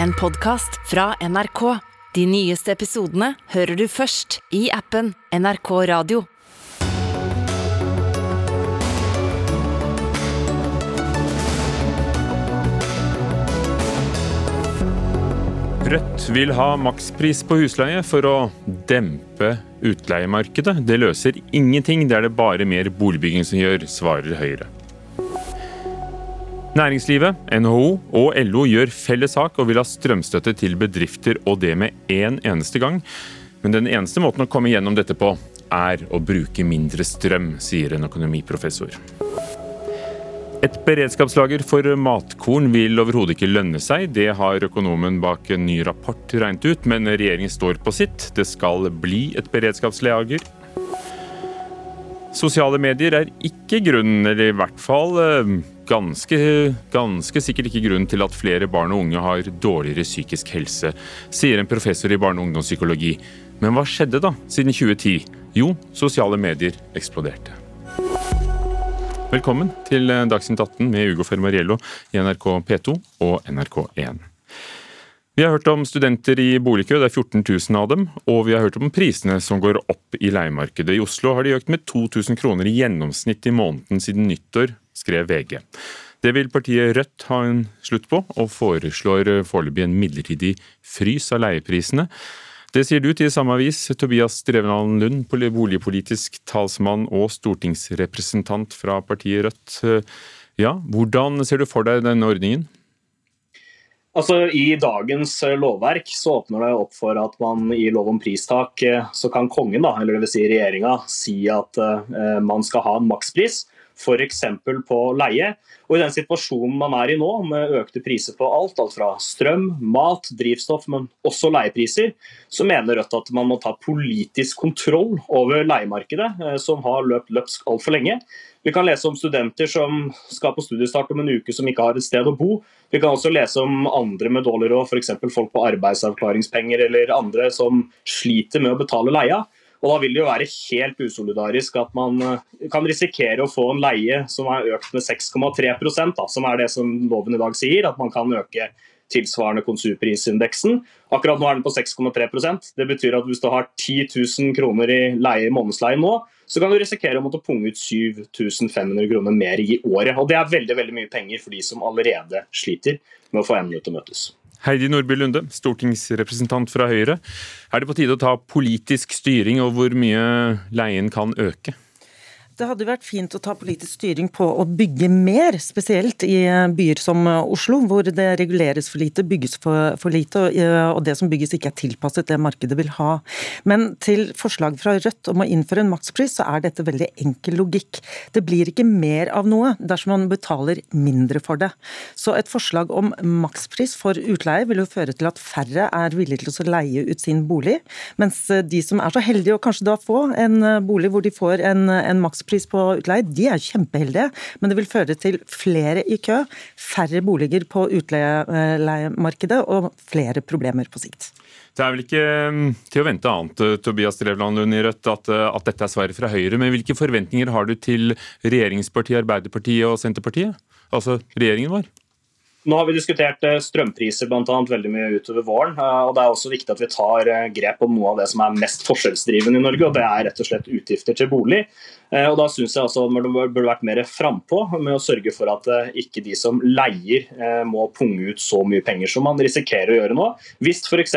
en podkast fra NRK. De nyeste episodene hører du først i appen NRK Radio. Rødt vil ha makspris på husleie for å dempe utleiemarkedet. Det løser ingenting, det er det bare mer boligbygging som gjør, svarer Høyre. Næringslivet, NHO og LO gjør felles sak og vil ha strømstøtte til bedrifter, og det med én en eneste gang. Men den eneste måten å komme gjennom dette på, er å bruke mindre strøm, sier en økonomiprofessor. Et beredskapslager for matkorn vil overhodet ikke lønne seg. Det har økonomen bak en ny rapport regnet ut, men regjeringen står på sitt. Det skal bli et beredskapslager. Sosiale medier er ikke grunnen, eller i hvert fall eh, ganske, ganske sikkert ikke grunnen til at flere barn og unge har dårligere psykisk helse, sier en professor i barne- og ungdomspsykologi. Men hva skjedde da, siden 2010? Jo, sosiale medier eksploderte. Velkommen til Dagsnytt 18 med Ugo Fermariello i NRK P2 og NRK1. Vi har hørt om studenter i boligkø, det er 14 000 av dem. Og vi har hørt om prisene som går opp i leiemarkedet. I Oslo har de økt med 2000 kroner i gjennomsnitt i måneden siden nyttår, skrev VG. Det vil partiet Rødt ha en slutt på, og foreslår foreløpig en midlertidig frys av leieprisene. Det sier du til samme avis, Tobias Drevland Lund, boligpolitisk talsmann og stortingsrepresentant fra partiet Rødt. Ja, Hvordan ser du for deg denne ordningen? Altså, I dagens eh, lovverk så åpner det opp for at man i lov om pristak eh, så kan kongen, da, eller dvs. Si regjeringa, si at uh, man skal ha en makspris, f.eks. på leie. Og I den situasjonen man er i nå, med økte priser på alt, alt fra strøm, mat, drivstoff, men også leiepriser, så mener Rødt at man må ta politisk kontroll over leiemarkedet, som har løpt løpsk altfor lenge. Vi kan lese om studenter som skal på studiestart om en uke som ikke har et sted å bo. Vi kan også lese om andre med dårlig råd, f.eks. folk på arbeidsavklaringspenger eller andre som sliter med å betale leia. Og Da vil det jo være helt usolidarisk at man eh, kan risikere å få en leie som er økt med 6,3% som er det som loven i dag sier, at man kan øke tilsvarende konsumprisindeksen. Akkurat nå er den på 6,3% Det betyr at hvis du har 10 000 kroner i leie månedsleie nå, så kan du risikere å måtte punge ut 7500 kroner mer i året. Og Det er veldig veldig mye penger for de som allerede sliter med å få endene til å møtes. Heidi Nordby Lunde, stortingsrepresentant fra Høyre. Er det på tide å ta politisk styring over hvor mye leien kan øke? Det hadde vært fint å ta politisk styring på å bygge mer, spesielt i eh, byer som eh, Oslo, hvor det reguleres for lite, bygges for, for lite, og, og det som bygges ikke er tilpasset det markedet vil ha. Men til forslaget fra Rødt om å innføre en makspris, så er dette veldig enkel logikk. Det blir ikke mer av noe dersom man betaler mindre for det. Så et forslag om makspris for utleie vil jo føre til at færre er villige til å leie ut sin bolig, mens de som er så heldige å kanskje da få en bolig hvor de får en, en makspris makspris på utleie, de er kjempeheldige, men det vil føre til flere i kø, færre boliger på utleiemarkedet og flere problemer på sikt. Det er vel ikke mm, til å vente annet, Tobias Drevland Lund i Rødt, at, at dette er svaret fra Høyre. Men hvilke forventninger har du til regjeringspartiet Arbeiderpartiet og Senterpartiet? Altså regjeringen vår? Nå har vi diskutert eh, strømpriser blant annet, veldig mye utover våren. Eh, og Det er også viktig at vi tar eh, grep om noe av det som er mest forskjellsdrivende i Norge, og det er rett og slett utgifter til bolig. Og Da synes jeg altså man burde vært mer frampå med å sørge for at ikke de som leier må punge ut så mye penger som man risikerer å gjøre nå. Hvis f.eks.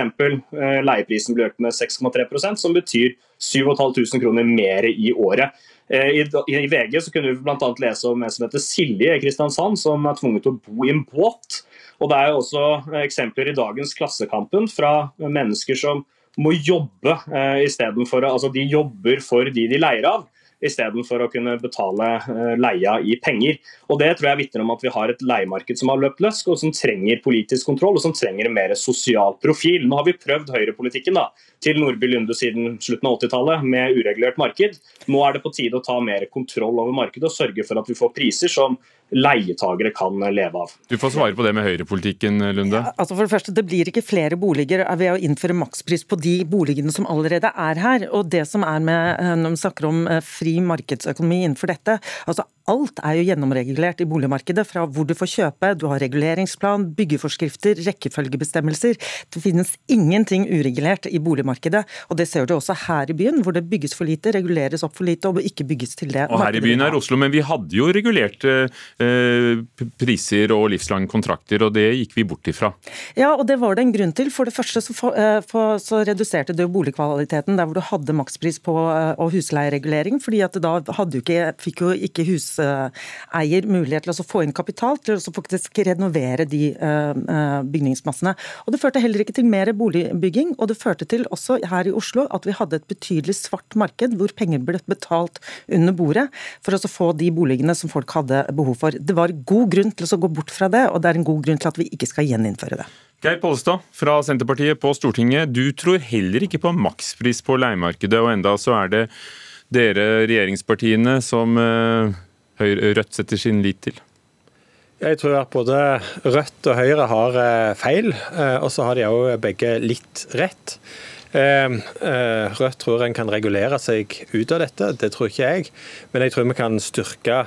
leieprisen blir økt med 6,3% som betyr 7500 kroner mer i året. Eh, I, I, VG så kunne vi bl.a. lese om en som heter Silje i Kristiansand, som er tvunget til å bo i en båt. Og Det er jo også eksempler i dagens Klassekampen fra mennesker som må jobbe eh, istedenfor Altså de jobber for de de leier av istedenfor å kunne betale eh, leia i penger. Og Det tror jeg vitner om at vi har et leiemarked som har løpt løsk, og som trenger politisk kontroll og som trenger en mer sosial profil. Nå har vi prøvd høyrepolitikken da, til Nordby Lunde siden slutten av 80-tallet med uregulert marked. Nå er det på tide å ta mer kontroll over markedet og sørge for at vi får priser som leietagere kan leve av. Du får svare på det med høyrepolitikken, Lunde. Ja, altså for Det første, det blir ikke flere boliger ved å innføre makspris på de boligene som allerede er her. Og det som er med, Når vi snakker om eh, fri markedsøkonomi innenfor dette, altså alt er jo gjennomregulert i boligmarkedet. Fra hvor du får kjøpe, du har reguleringsplan, byggeforskrifter, rekkefølgebestemmelser. Det finnes ingenting uregulert i boligmarkedet. Og det ser du også her i byen, hvor det bygges for lite, reguleres opp for lite og ikke bygges til det. Og her i byen er Oslo, men vi hadde jo regulerte eh, priser og livslange kontrakter, og det gikk vi bort ifra. Ja, og det var det en grunn til. For det første så, for, eh, for, så reduserte det boligkvaliteten der hvor du hadde makspris på eh, og husleieregulering, fordi at da hadde jo ikke, fikk jo ikke huseier mulighet til å få inn kapital til å faktisk renovere de uh, bygningsmassene. Og Det førte heller ikke til mer boligbygging, og det førte til også her i Oslo at vi hadde et betydelig svart marked hvor penger ble betalt under bordet for å få de boligene som folk hadde behov for. Det var god grunn til å gå bort fra det, og det er en god grunn til at vi ikke skal gjeninnføre det. Geir Pollestad fra Senterpartiet på Stortinget, du tror heller ikke på makspris på leiemarkedet, og enda så er det dere regjeringspartiene som uh, Rødt setter sin lit til? Jeg tror at både Rødt og Høyre har eh, feil, eh, og så har de òg begge litt rett. Rødt tror en kan regulere seg ut av dette, det tror ikke jeg. Men jeg tror vi kan styrke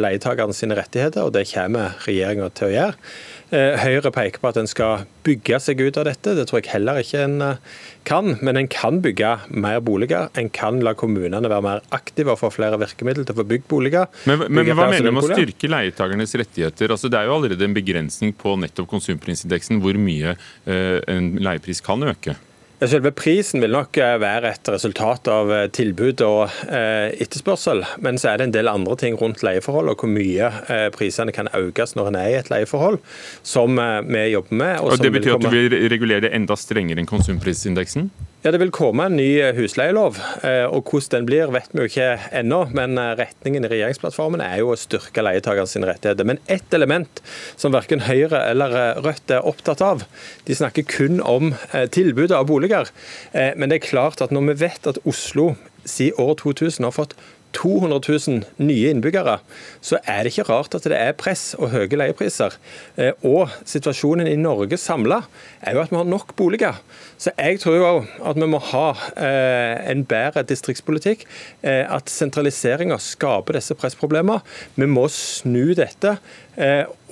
leietakerne sine rettigheter, og det kommer regjeringa til å gjøre. Eh, Høyre peker på at en skal bygge seg ut av dette. Det tror jeg heller ikke en eh, kan. Men en kan bygge mer boliger. En kan la kommunene være mer aktive og få flere virkemidler til å få bygd boliger. Men, men hva mener du med å styrke leietagernes rettigheter? Altså, det er jo allerede en begrensning på nettopp konsumprisindeksen hvor mye eh, en leiepris kan øke. Selve prisen vil nok eh, være et resultat av eh, tilbud og eh, etterspørsel. Men så er det en del andre ting rundt leieforhold og hvor mye prisene kan økes når en er i et leieforhold, som vi jobber med. Og, og Det betyr at du vil regulere det enda strengere enn konsumprisindeksen? Ja, Det vil komme en ny husleielov, og hvordan den blir vet vi jo ikke ennå. Men retningen i regjeringsplattformen er jo å styrke leietakerne rettigheter. Men ett element som verken Høyre eller Rødt er opptatt av, de snakker kun om tilbudet av boliger. Eh, men det er klart at når vi vet at Oslo siden år 2000 har fått 200 000 nye innbyggere, så er det ikke rart at det er press og høye leiepriser. Eh, og situasjonen i Norge samla er jo at vi har nok boliger. Så jeg tror jo at vi må ha eh, en bedre distriktspolitikk. At sentraliseringa skaper disse pressproblemene. Vi må snu dette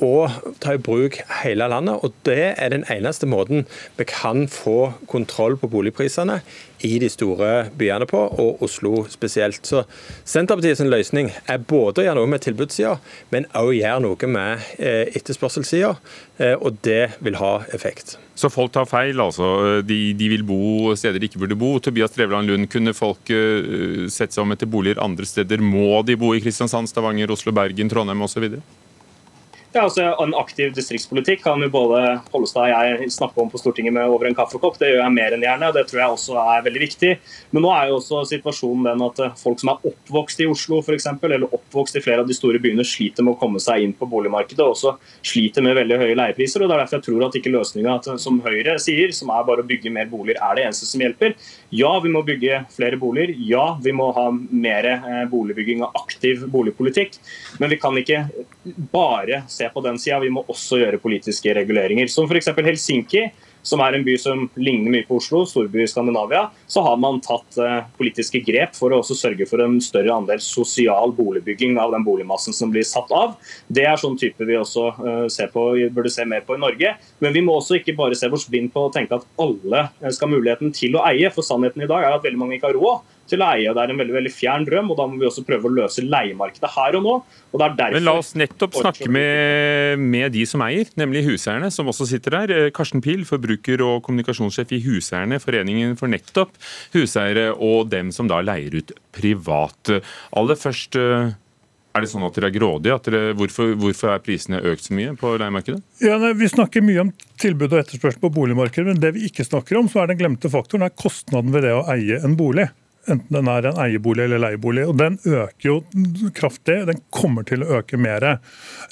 og ta i bruk hele landet. og Det er den eneste måten vi kan få kontroll på boligprisene i de store byene på, og Oslo spesielt. Så Senterpartiets løsning er både å gjøre noe med tilbudssida, men også gjøre noe med eh, etterspørselssida. Eh, og det vil ha effekt. Så folk tar feil, altså. De, de vil bo steder de ikke burde bo. Tobias Drevland Lund, kunne folk uh, sette seg om etter boliger andre steder? Må de bo i Kristiansand, Stavanger, Oslo, Bergen, Trondheim osv.? Ja, altså En aktiv distriktspolitikk kan jo både Pollestad og jeg snakke om på Stortinget med over en kaffekopp. Det gjør jeg mer enn gjerne, og det tror jeg også er veldig viktig. Men nå er jo også situasjonen den at eh, folk som er oppvokst i Oslo eksempel, eller oppvokst i flere av de store byene, sliter med å komme seg inn på boligmarkedet og også sliter med veldig høye leiepriser. og Det er derfor jeg tror at ikke løsninga som Høyre sier, som er bare å bygge mer boliger, er det eneste som hjelper. Ja, vi må bygge flere boliger. Ja, vi må ha mer eh, boligbygging og aktiv boligpolitikk. Men vi kan ikke bare se på den sida, vi må også gjøre politiske reguleringer. Som f.eks. Helsinki som er en by som ligner mye på Oslo, storby i Skandinavia, så har man tatt uh, politiske grep for å også sørge for en større andel sosial boligbygging av den boligmassen som blir satt av. Det er sånn type vi også ser på, burde se mer på i Norge. Men vi må også ikke bare se oss blind på å tenke at alle skal ha muligheten til å eie. For sannheten i dag er at veldig mange ikke har råd til å eie. Det er en veldig veldig fjern drøm, og da må vi også prøve å løse leiemarkedet her og nå. og det er derfor... Men La oss nettopp snakke med, med de som eier, nemlig huseierne, som også sitter der. Eh, Karsten Pil, forbruker- og kommunikasjonssjef i Huseierne, Foreningen for nettopp huseiere, og dem som da leier ut privat. Aller først, eh, er det sånn at dere er grådige? At dere, hvorfor, hvorfor, er prisene økt så mye på leiemarkedet? Ja, nei, vi snakker mye om tilbud og etterspørsel på boligmarkedet, men det vi ikke snakker om, så er den glemte faktoren er kostnaden ved det å eie en bolig enten den er en eiebolig eller leiebolig. og Den øker jo kraftig. Den kommer til å øke mer.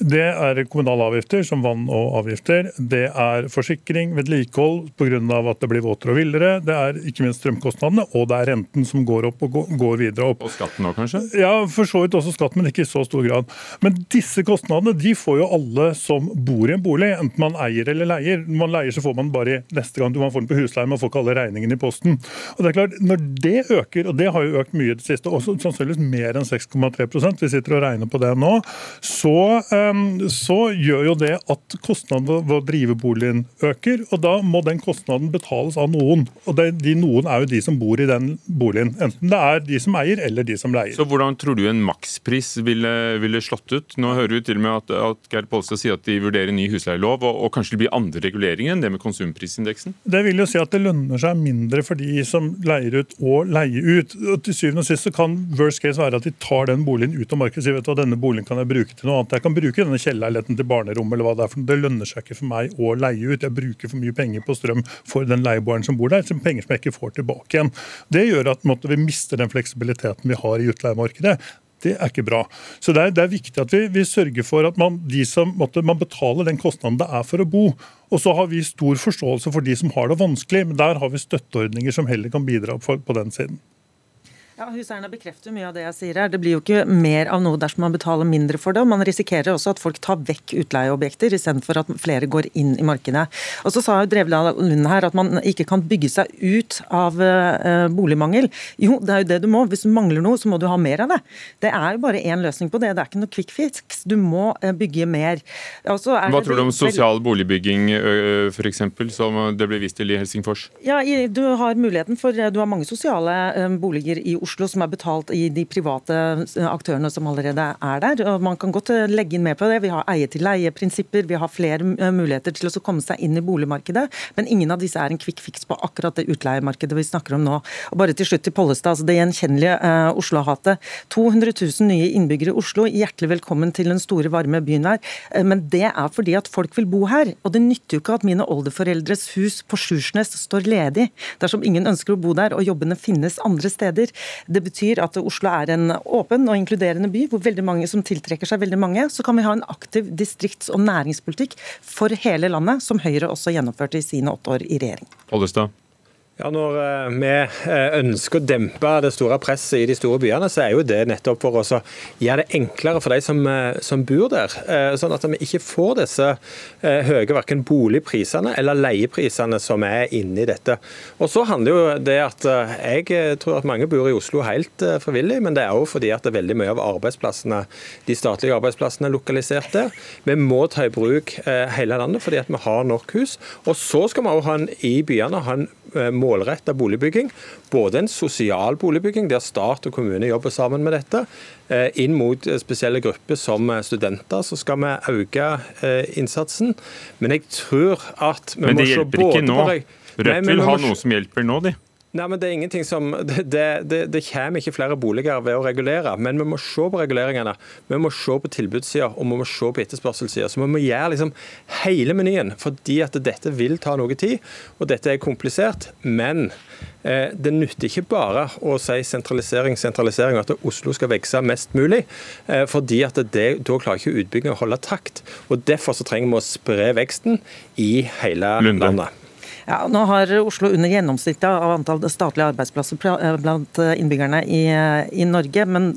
Det er kommunale avgifter, som vann og avgifter. Det er forsikring, vedlikehold pga. at det blir våtere og villere. Det er ikke minst strømkostnadene, og det er renten som går opp og går videre opp. Og skatten òg, kanskje? Ja, for så vidt også skatten, men ikke i så stor grad. Men disse kostnadene de får jo alle som bor i en bolig, enten man eier eller leier. Når man leier så får man bare neste gang man får den på husleie, man får ikke alle regningene i posten. Og det er klart, Når det øker øker, og det har jo økt mye i det siste, også sannsynligvis mer enn 6,3% vi sitter og regner på det nå, så, um, så gjør jo det at kostnaden ved å drive boligen øker. og Da må den kostnaden betales av noen. og det, De noen er jo de som bor i den boligen. Enten det er de som eier eller de som leier. Så Hvordan tror du en makspris ville, ville slått ut? Nå hører vi til og med at, at Geir Polstad sier at de vurderer ny husleielov, og, og kanskje det blir andre reguleringer enn det med konsumprisindeksen? Det vil jo si at det lønner seg mindre for de som leier ut og leier ut. Og til syvende og sist så kan worst case være at de tar den boligen ut av markedet og sier vet du hva, denne boligen kan jeg bruke til noe annet. Jeg kan bruke denne kjellerleiligheten til barnerommet eller hva det er. for Det lønner seg ikke for meg å leie ut. Jeg bruker for mye penger på strøm for den leieboeren som bor der, som penger som jeg ikke får tilbake igjen. Det gjør at måtte, vi mister den fleksibiliteten vi har i utleiemarkedet. Det er ikke bra. Så Det er, det er viktig at vi, vi, sørger for at man, som, måtte, man betaler den kostnaden det er for å bo. Og så har vi stor forståelse for de som har det vanskelig, men der har vi støtteordninger som heller kan bidra på den siden. Ja, Huseierne bekrefter mye av det jeg sier her. Det blir jo ikke mer av noe dersom man betaler mindre for det. og Man risikerer også at folk tar vekk utleieobjekter, istedenfor at flere går inn i markedet. Og Så sa jo Drevland Lund her at man ikke kan bygge seg ut av uh, boligmangel. Jo, det er jo det du må. Hvis du mangler noe, så må du ha mer av det. Det er jo bare én løsning på det. Det er ikke noe quick fix. Du må uh, bygge mer. Hva tror du om sosial boligbygging f.eks., som det ble vist til i Helsingfors? Ja, Du har muligheten for Du har mange sosiale boliger i Oslo Oslo som er betalt i de private eh, aktørene som allerede er der. og Man kan godt eh, legge inn mer på det. Vi har eie-til-leie-prinsipper, vi har flere eh, muligheter til å komme seg inn i boligmarkedet. Men ingen av disse er en quick fix på akkurat det utleiemarkedet vi snakker om nå. Og bare til slutt til Pollestad, altså det gjenkjennelige uh, Oslo-hatet. 200 000 nye innbyggere i Oslo, hjertelig velkommen til den store, varme byen her. Men det er fordi at folk vil bo her. Og det nytter jo ikke at mine oldeforeldres hus på Sjursnes står ledig dersom ingen ønsker å bo der og jobbene finnes andre steder. Det betyr at Oslo er en åpen og inkluderende by hvor veldig mange som tiltrekker seg veldig mange. Så kan vi ha en aktiv distrikts- og næringspolitikk for hele landet, som Høyre også gjennomførte i sine åtte år i regjering. Ollestad. Ja, Når eh, vi eh, ønsker å dempe det store presset i de store byene, så er jo det nettopp for å gjøre det enklere for de som, eh, som, bor der. Sånn at vi ikke får disse høye verken boligprisene eller leieprisene som er inne i dette. Og så handler jo det at Jeg tror at mange bor i Oslo helt frivillig, men det er òg fordi at det er veldig mye av arbeidsplassene, de statlige arbeidsplassene er lokalisert der. Vi må ta i bruk hele landet fordi at vi har nok hus. Og så skal vi òg i byene ha en mål målretta boligbygging. Både en sosial boligbygging, der stat og kommune jobber sammen med dette. Eh, inn mot spesielle grupper som studenter, så skal vi øke eh, innsatsen. Men jeg tror at vi Men det hjelper ikke nå. Rødt vil ha noe som hjelper nå, de. Nei, men Det er ingenting som, det, det, det, kommer ikke flere boliger ved å regulere. Men vi må se på reguleringene. Vi må se på tilbudssida og vi må se på etterspørselssida. Så vi må gjøre liksom hele menyen. Fordi at dette vil ta noe tid, og dette er komplisert. Men eh, det nytter ikke bare å si sentralisering, sentralisering, at Oslo skal vokse mest mulig. Eh, fordi at det, da klarer ikke utbyggingen å holde takt. Og Derfor så trenger vi å spre veksten i hele Lunde. landet. Ja, nå har Oslo under gjennomsnittet av antall statlige arbeidsplasser eh, blant eh, innbyggerne i, eh, i, Norge. Men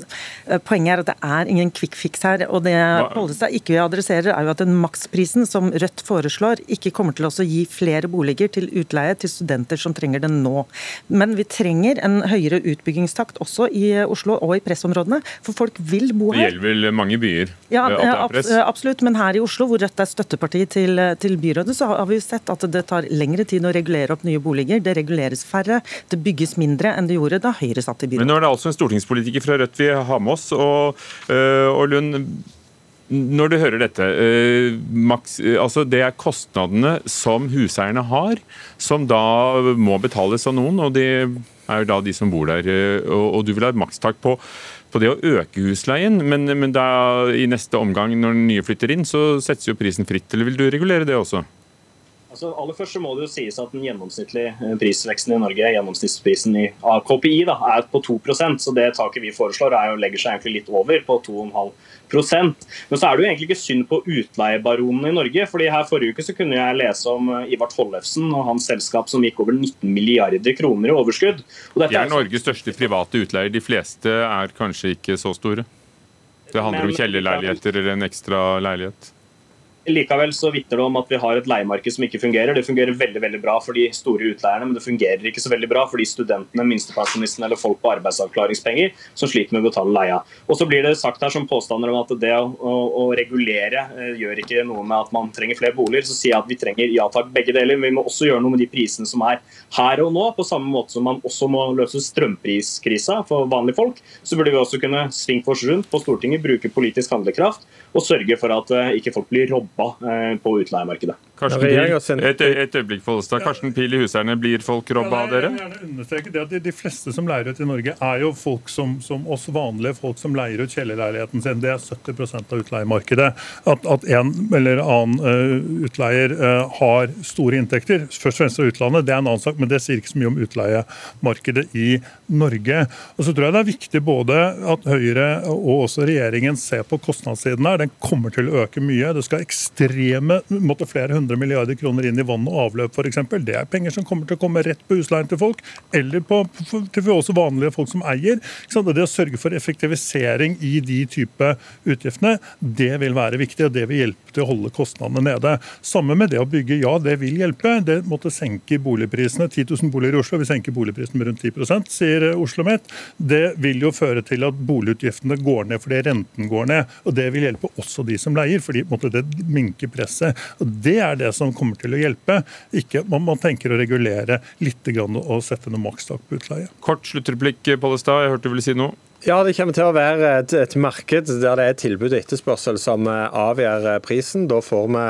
poenget er at det er ingen quick fix her. Og det Pollestad ikke adresserer, er jo at den maksprisen som Rødt foreslår, ikke kommer til å gi flere boliger til utleie til studenter som trenger den nå. Men vi trenger en høyere utbyggingstakt også i Oslo og i pressområdene, for folk vil bo her. Det gjelder vel mange byer? Ja, absolutt. Men her i Oslo, hvor Rødt er støtteparti til, til byrådet, så har vi sett at det tar lengre tid å regulere opp nye boliger. Det reguleres færre, det bygges mindre enn det gjorde da Høyre satt i byrådet. Men nå er det altså en stortingspolitiker fra Rødt vi har med oss. og, øh, og Lund, når du hører dette, øh, altså det er kostnadene som huseierne har, som da må betales av noen. og det er jo da de som bor der. Øh, og du vil ha et makstak på, på det å øke husleien, men, men da, i neste omgang når den nye flytter inn, så settes jo prisen fritt. Eller vil du regulere det også? Altså, aller først så må det jo sies at Den gjennomsnittlige eh, prisveksten i Norge gjennomsnittsprisen i KPI da, er på 2% så det taket vi foreslår er jo, legger seg egentlig litt over, på 2,5% Men så er det jo egentlig ikke synd på utleiebaronene i Norge. fordi her Forrige uke så kunne jeg lese om Ivar Tollefsen og hans selskap som gikk over 19 milliarder kroner i overskudd. De er Norges største private utleier. De fleste er kanskje ikke så store. Det handler Men, om kjellerleiligheter eller en ekstra leilighet. Likevel så vitner det om at vi har et leiemarked som ikke fungerer. Det fungerer veldig veldig bra for de store utleierne, men det fungerer ikke så veldig bra for de studentene, minstepensjonistene eller folk på arbeidsavklaringspenger som sliter med å betale leia. Og så blir det sagt her som påstander om at det å, å, å regulere eh, gjør ikke noe med at man trenger flere boliger. Så sier jeg at vi trenger ja takk begge deler, men vi må også gjøre noe med de prisene som er her og nå. På samme måte som man også må løse strømpriskrisa for vanlige folk, så burde vi også kunne svinge oss rundt på Stortinget, bruke politisk handlekraft og sørge for at uh, ikke folk blir robba uh, på utleiemarkedet. Karsten et, et øyeblikk, Follestad. Karsten Pil i Huseierne, blir folk robba av dere? Jeg vil gjerne understreke det at de, de, fleste som leier ut i Norge, er jo folk som, som oss vanlige folk som leier ut kjellerleiligheten sin. Det er 70% av utleiemarkedet. At, at en eller annen uh, utleier uh, har store inntekter, først og fremst fra utlandet, det er en annen sak, men det sier ikke så mye om utleiemarkedet i Norge. Og så tror jeg det er viktig både at Høyre og også regjeringen ser på kostnadssiden her. Den kommer til å øke mye. Det skal ekstreme måtte flere hundre milliarder kroner inn i vann og avløp f.eks. Det er penger som kommer til å komme rett på husleien til folk, eller på, til også vanlige folk som eier. Det å sørge for effektivisering i de type utgiftene, det vil være viktig, og det vil hjelpe til å holde kostnadene nede. Samme med det å bygge, ja det vil hjelpe. Det måtte senke boligprisene. 10 000 boliger i Oslo vil senke boligprisen med rundt 10 sier Oslo Met. Det vil jo føre til at boligutgiftene går ned fordi renten går ned. og Det vil hjelpe også de som leier, fordi det minker presset. Og Det er det som kommer til å hjelpe. Ikke man, man tenker å regulere litt og sette noe makstak på utleie. Kort sluttreplikk, Pollestad. Jeg hørte du ville si noe? Ja, det kommer til å være et, et, marked der det er tilbud og etterspørsel som eh, avgjør eh, prisen. Da får vi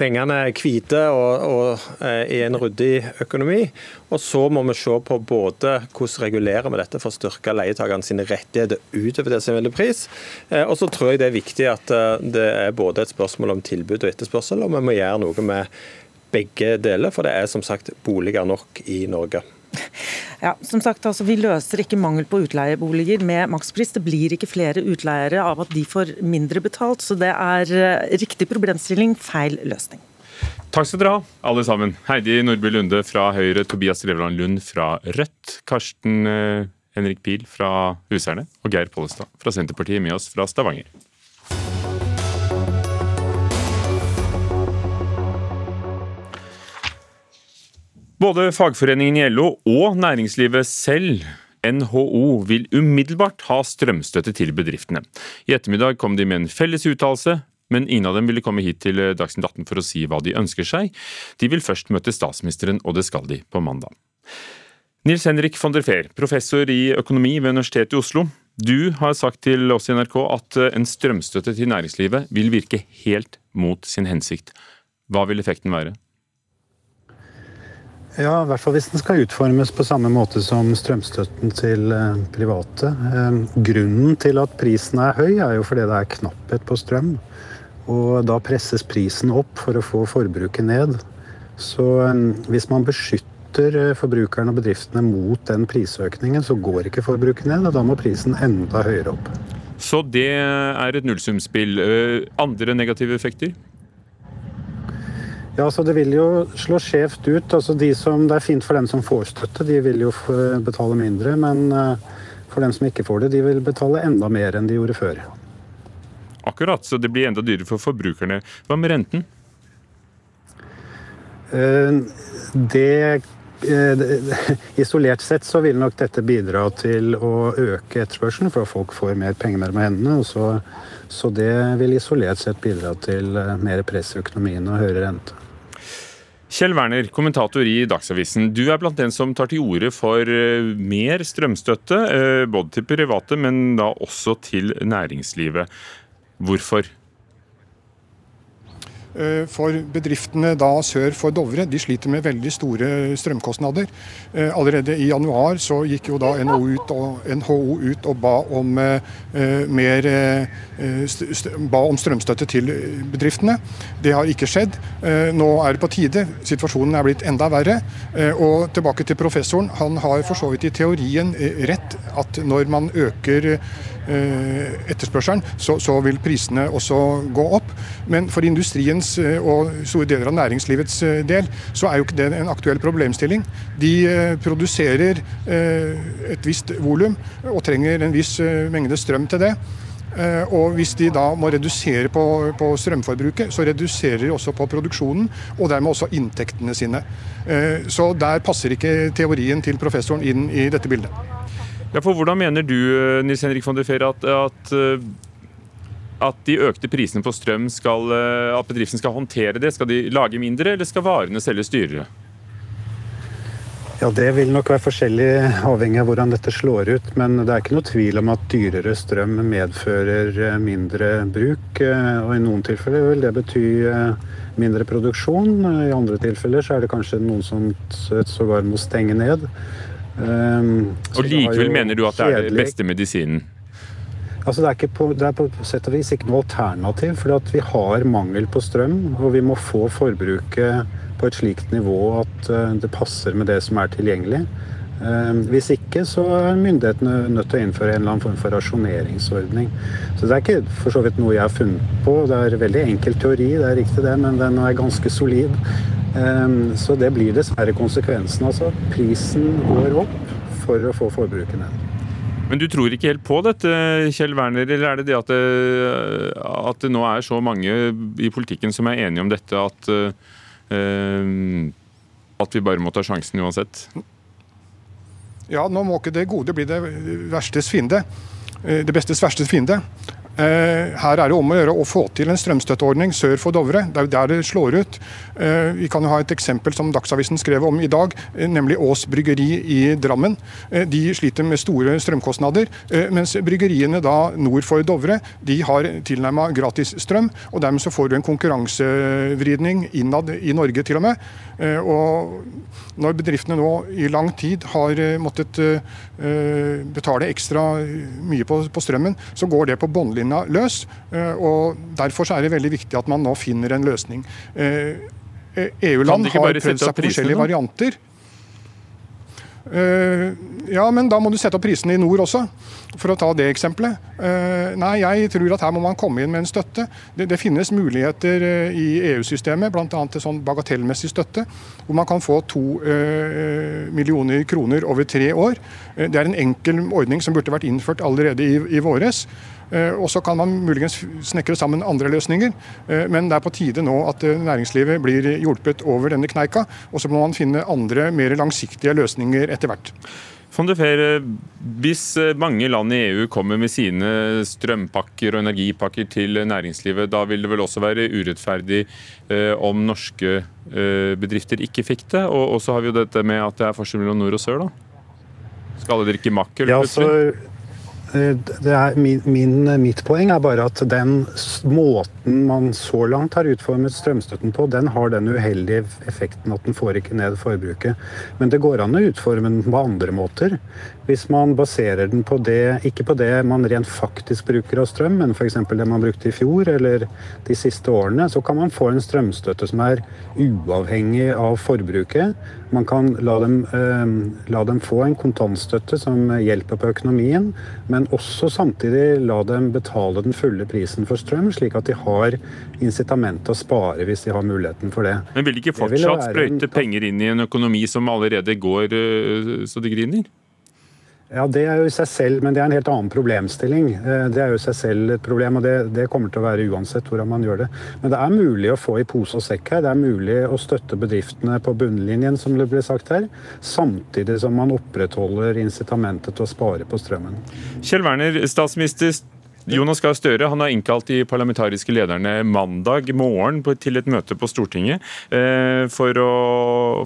pengene hvite og, og, eh, i en ryddig økonomi. Og så må vi se på både hvordan regulerer vi dette for å styrke leietakerne sine rettigheter utover det som gjelder pris. Og så tror jeg det er viktig at det er både et spørsmål om tilbud og etterspørsel, og vi må gjøre noe med begge deler, for det er som sagt boliger nok i Norge. Ja, som sagt, altså, Vi løser ikke mangel på utleieboliger med makspris. Det blir ikke flere utleiere av at de får mindre betalt. Så det er eh, riktig problemstilling, feil løsning. Takk skal dere ha, alle sammen. Heidi Nordby Lunde fra Høyre, Tobias Drevland Lund fra Rødt, Karsten eh, Henrik Pil fra Huserne og Geir Pollestad fra Senterpartiet med oss fra Stavanger. Både fagforeningen i LO og næringslivet selv NHO vil umiddelbart ha strømstøtte til bedriftene. I ettermiddag kom de med en felles uttalelse, men ingen av dem ville komme hit til Dagsnytt 18 for å si hva de ønsker seg. De vil først møte statsministeren, og det skal de på mandag. Nils Henrik von der Fehr, professor i økonomi ved Universitetet i Oslo. Du har sagt til oss i NRK at en strømstøtte til næringslivet vil virke helt mot sin hensikt. Hva vil effekten være? Ja, i hvert fall hvis den skal utformes på samme måte som strømstøtten til eh, private. Eh, grunnen til at prisen er høy, er jo fordi det er knapphet på strøm. Og da presses prisen opp for å få forbruket ned. Så eh, hvis man beskytter forbrukerne og bedriftene mot den prisøkningen, så går ikke forbruket ned, og da må prisen enda høyere opp. Så det er et nullsumspill. Andre negative effekter? Ja, så Det vil jo slå skjevt ut. Altså de som, det er fint for dem som får støtte, de vil jo betale mindre. Men eh, for dem som ikke får det, de vil betale enda mer enn de gjorde før. Akkurat, så det blir enda dyrere for forbrukerne. Hva med renten? Eh, det eh, Isolert sett så vil nok dette bidra til å øke etterspørselen, for at folk får mer penger mellom hendene. og så, så det vil isolert sett bidra til mer press i økonomien og høyere rente. Kjell Werner, kommentator i Dagsavisen. Du er blant den som tar til orde for eh, mer strømstøtte, eh, både til private, men da også til næringslivet. Hvorfor? Eh, for bedriftene da sør for Dovre. De sliter med veldig store strømkostnader. Eh, allerede i januar så gikk jo da NHO ut og, NHO ut og ba om eh, mer ba om strømstøtte til bedriftene. Det har ikke skjedd. Nå er det på tide. Situasjonen er blitt enda verre. Og tilbake til professoren. Han har for så vidt i teorien rett at når man øker etterspørselen, så, så vil prisene også gå opp. Men for industriens eh, og store deler av næringslivets eh, del, så er jo ikke det en aktuell problemstilling. De eh, produserer et visst volum og trenger en viss mengde strøm til det. Og hvis de da må redusere på, på strømforbruket, så reduserer de også på produksjonen, og dermed også inntektene sine. Så der passer ikke teorien til professoren inn i dette bildet. Ja, for Hvordan mener du Nils Henrik von der Fehr, at, at at de økte prisene på strøm skal, eh, at bedriften skal håndtere det? Skal de lage mindre, eller skal varene selges dyrere? Ja, Det vil nok være forskjellig avhengig av hvordan dette slår ut. Men det er ikke noe tvil om at dyrere strøm medfører eh, mindre bruk. Eh, og i noen tilfeller vil det bety mindre produksjon. I andre tilfeller så er det kanskje noen som sågar må stenge ned. Og likevel mener du at det er den beste medisinen? Altså det, er på, det, er på, sett og vis ikke noe alternativ, for vi har mangel på strøm. Og vi må få forbruket på et slikt nivå at eh, det passer med det som er tilgjengelig. Eh, hvis ikke så er myndighetene nødt til å innføre en eller annen form for rasjoneringsordning. Så det er ikke for så vidt noe jeg har funnet på. Det er veldig enkel teori, det er riktig det, men den er ganske solid. Eh, så det blir dessverre konsekvensen. Altså prisen går opp for å få forbruket ned. Men du tror ikke helt på dette, Kjell Werner, eller er det det at det, at det nå er så mange i politikken som er enige om dette, at, uh, at vi bare må ta sjansen uansett? Ja, nå må ikke det gode bli det verstes fiende. Eh, det bestes verstes fiende. Eh, her er det om å gjøre å få til en strømstøtteordning sør for Dovre. Det er jo der det slår ut. Eh, vi kan jo ha et eksempel som Dagsavisen skrev om i dag, eh, nemlig Ås bryggeri i Drammen. De sliter med store strømkostnader, mens bryggeriene da nord for Dovre de har tilnærma gratis strøm. og Dermed så får du en konkurransevridning innad i Norge til og med. Og når bedriftene nå i lang tid har måttet betale ekstra mye på strømmen, så går det på båndlinjen linja løs. Eh, og Derfor er det veldig viktig at man nå finner en løsning. EU-land eh, e har prøvd seg på forskjellige varianter. Uh, ja, men da må du sette opp prisene i nord også, for å ta det eksempelet. Uh, nei, jeg tror at her må man komme inn med en støtte. Det, det finnes muligheter uh, i EU-systemet, bl.a. til sånn bagatellmessig støtte, hvor man kan få to millioner kroner over tre år. Det er en enkel ordning som burde vært innført allerede i, i våres. Og så kan man muligens snekre sammen andre løsninger, men det er på tide nå at næringslivet blir hjulpet over denne kneika. Og så må man finne andre, mer langsiktige løsninger etter hvert. Von de Fer, hvis mange land i EU kommer med sine strømpakker og energipakker til næringslivet, da vil det vel også være urettferdig eh, om norske eh, bedrifter ikke fikk det? Og så har vi jo dette med at det er forskjell mellom nord og sør, da. Skal alle drikke makkel? Ja, så er, min, min, mitt poeng er bare at den måten man så langt har utformet strømstøtten på, den har den uheldige effekten at den får ikke ned forbruket. Men det går an å utforme den på andre måter. Hvis man baserer den på det, ikke på det man rent faktisk bruker av strøm, men f.eks. det man brukte i fjor eller de siste årene, så kan man få en strømstøtte som er uavhengig av forbruket. Man kan la dem, eh, la dem få en kontantstøtte som hjelper på økonomien, men også samtidig la dem betale den fulle prisen for strøm, slik at de har incitament til å spare hvis de har muligheten for det. Men vil de ikke fortsatt sprøyte penger inn i en økonomi som allerede går eh, så det griner? Ja, Det er jo i seg selv, men det er en helt annen problemstilling. Eh, det er jo i seg selv et problem, og det, det, kommer til å være uansett hvordan man gjør det. Men det er mulig å få i pose og sekk her. Det er mulig å støtte bedriftene på bunnlinjen, som det ble sagt her, samtidig som man opprettholder incitamentet til å spare på strømmen. Kjell Werner, statsminister Jonas Gahr Støre han har innkalt de parlamentariske lederne mandag morgen til et møte på Stortinget eh, for å,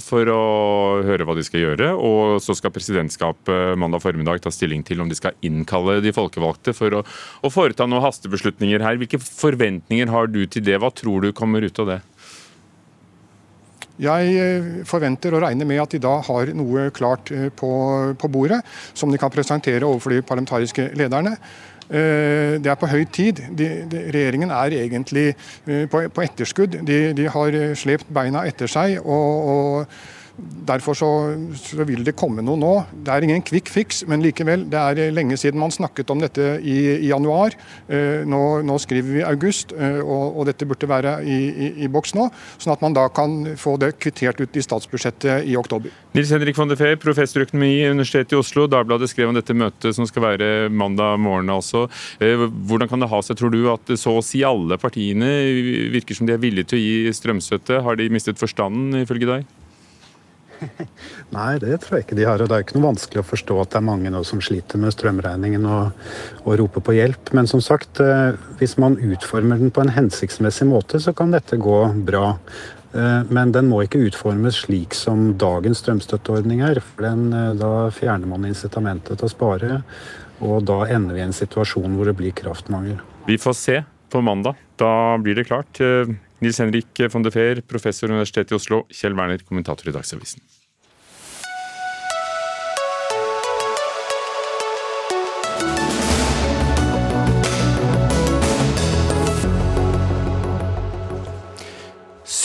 for å, høre hva de skal gjøre. og Så skal presidentskapet mandag formiddag ta stilling til om de skal innkalle de folkevalgte for å, å foreta noen hastebeslutninger her. Hvilke forventninger har du til det? Hva tror du kommer ut av det? Jeg eh, forventer og regner med at de da har noe klart eh, på, på bordet som de kan presentere overfor de parlamentariske lederne. Eh, det er på høy tid. De, de, regjeringen er egentlig på, på etterskudd. De, de, har slept beina etter seg. og, og Derfor så, så, vil det komme noe nå. Det er ingen quick fix, men likevel. Det er lenge siden man snakket om dette i, i januar. Eh, nå, nå, skriver vi august, eh, og, og, dette burde være i, i, i, boks nå. Sånn at man da kan få det kvittert ut i statsbudsjettet i oktober. Nils Henrik von de Fee, professor i økonomi i Universitetet i Oslo. Dagbladet skrev om dette møtet som skal være mandag morgen altså. Hvordan kan det ha seg, tror du, at så å si alle partiene virker som de er villige til å gi strømstøtte? Har de mistet forstanden, ifølge deg? Nei, det tror jeg ikke de har. og Det er ikke noe vanskelig å forstå at det er mange nå som sliter med strømregningen og, og roper på hjelp. Men som sagt, eh, hvis man utformer den på en hensiktsmessig måte, så kan dette gå bra. Eh, men den må ikke utformes slik som dagens strømstøtteordning er. for den, eh, Da fjerner man incitamentet til å spare, og da ender vi i en situasjon hvor det blir kraftmangel. Vi får se på mandag. Da blir det klart. Nils Henrik von de Feer, professor ved Universitetet i Oslo. Kjell Werner, kommentator i Dagsavisen.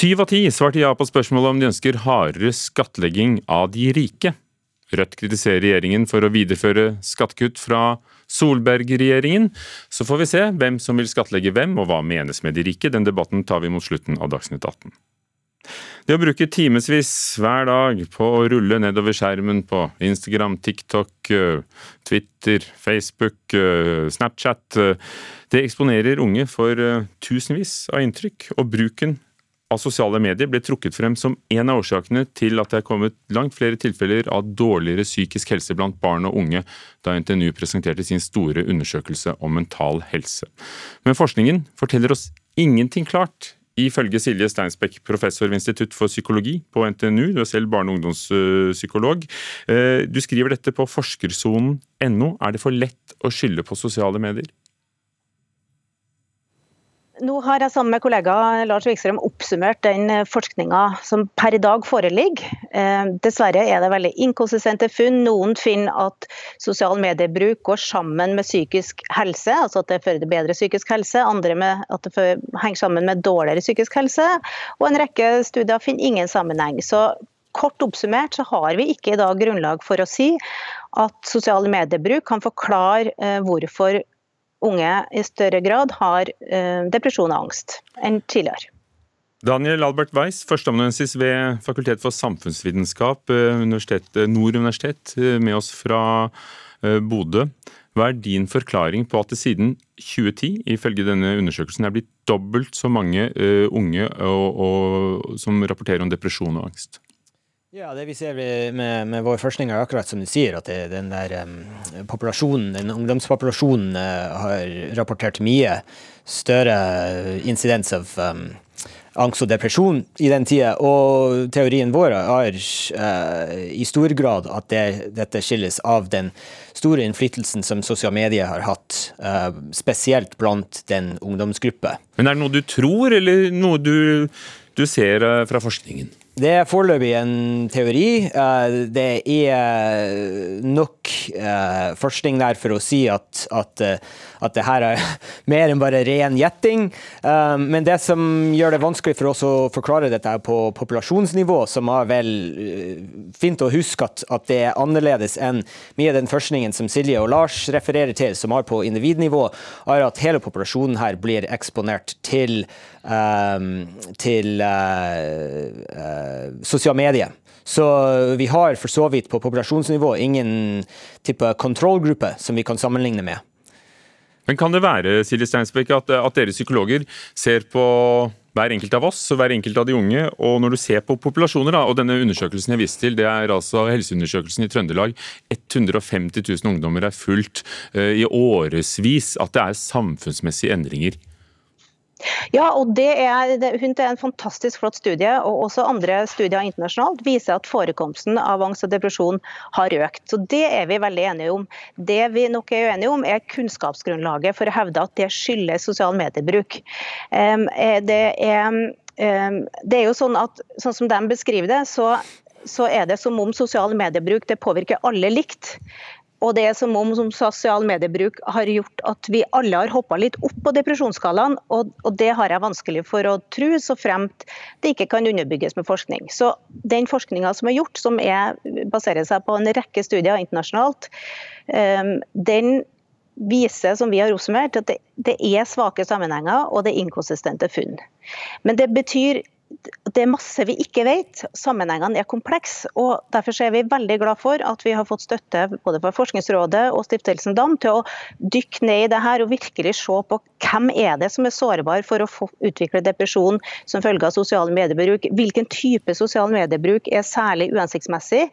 Syv av ti svarte ja på spørsmålet om de ønsker hardere skattlegging av de rike. Rødt kritiserer regjeringen for å videreføre skattekutt fra Solberg-regjeringen. Så får vi se hvem som vil skattlegge hvem, og hva menes med de rike. Den debatten tar vi mot slutten av Dagsnytt 18. Det å bruke timevis hver dag på å rulle nedover skjermen på Instagram, TikTok, Twitter, Facebook, Snapchat, det eksponerer unge for tusenvis av inntrykk, og bruken av sosiale medier ble trukket frem som en av årsakene til at det er kommet langt flere tilfeller av dårligere psykisk helse blant barn og unge, da NTNU presenterte sin store undersøkelse om mental helse. Men forskningen forteller oss ingenting klart. Ifølge Silje Steinsbekk, professor ved Institutt for psykologi på NTNU, du er selv barne- og ungdomspsykolog. Eh, du skriver dette på forskersonen.no. Er det for lett å skylde på sosiale medier? Nå har jeg sammen med kollega Lars Wikstrøm oppsummert den eh, forskninga som per i dag foreligger. Eh, dessverre er det veldig inkonsistente funn. Noen finner at sosial mediebruk går sammen med psykisk helse, altså at det fører til bedre psykisk helse. Andre med at det henger sammen med dårligere psykisk helse. Og en rekke studier finner ingen sammenheng. Så kort oppsummert så har vi ikke i dag grunnlag for å si at sosial mediebruk kan forklare eh, hvorfor unge i større grad har eh, depresjon og angst enn tidligere. Daniel Albert Weiss, førsteamanuensis ved Fakultet for samfunnsvitenskap, eh, universitet, Nord universitet, eh, med oss fra Bodø. Hva er din forklaring på at det siden 2010, ifølge denne undersøkelsen, er blitt dobbelt så mange unge og, og, som rapporterer om depresjon og angst? Ja, Det vi ser med, med vår forskning er akkurat som du sier, at det, den der um, populasjonen, den ungdomspopulasjonen uh, har rapportert mye større incidens av um, angst og depresjon i den tida. Og teorien vår er uh, i stor grad at det, dette skilles av den store innflytelsen som sosiale medier har hatt, uh, spesielt blant den ungdomsgruppa. Men er det noe du tror, eller noe du, du ser fra forskningen? Det er foreløpig en teori. Eh, det er nok eh, forskning der for å si at, at, eh, at det her er mer enn bare ren gjetting. Men det som gjør det vanskelig for oss å forklare dette på populasjonsnivå, som er vel fint å huske at, at det er annerledes enn mye av den forskningen som Silje og Lars refererer til, som har på individnivå, er at hele populasjonen her blir eksponert til til eh, eh, sosiale medier. Så vi har for så vidt på populasjonsnivå ingen type kontrollgruppe som vi kan sammenligne med. Men Kan det være Silje Steinsbekk, at, at dere psykologer ser på hver enkelt av oss og hver enkelt av de unge. Og når du ser på populasjoner, da, og denne undersøkelsen jeg viste til, det er altså helseundersøkelsen i Trøndelag. 150 000 ungdommer er fulgt uh, i årevis. At det er samfunnsmessige endringer. Ja, og det er, det, er en fantastisk flott studie, og også andre studier internasjonalt viser at forekomsten av angst og depresjon har økt. Så Det er vi veldig enige om. Det vi nok er uenige om, er kunnskapsgrunnlaget for å hevde at det skyldes sosial mediebruk. Um, det, er, det er jo sånn at, sånn som de beskriver det, så, så er det som om sosial mediebruk det påvirker alle likt. Og det er som om som sosial mediebruk har gjort at vi alle har hoppa litt opp på depresjonsskalaen, og, og, det har jeg vanskelig for å tro, så fremt det ikke kan underbygges med forskning. Så den forskninga som er gjort, som er, baserer seg på en rekke studier internasjonalt, um, den viser, som vi har oppsummert, at det, det er svake sammenhenger og det er inkonsistente funn. Men det betyr det er masse vi ikke vet. Sammenhengene er komplekse. og Derfor er vi veldig glad for at vi har fått støtte både fra Forskningsrådet og Stiftelsen DAM til å dykke ned i det her og virkelig se på hvem er det som er sårbar for å utvikle depresjon som følge av sosial mediebruk. Hvilken type sosial mediebruk er særlig uhensiktsmessig,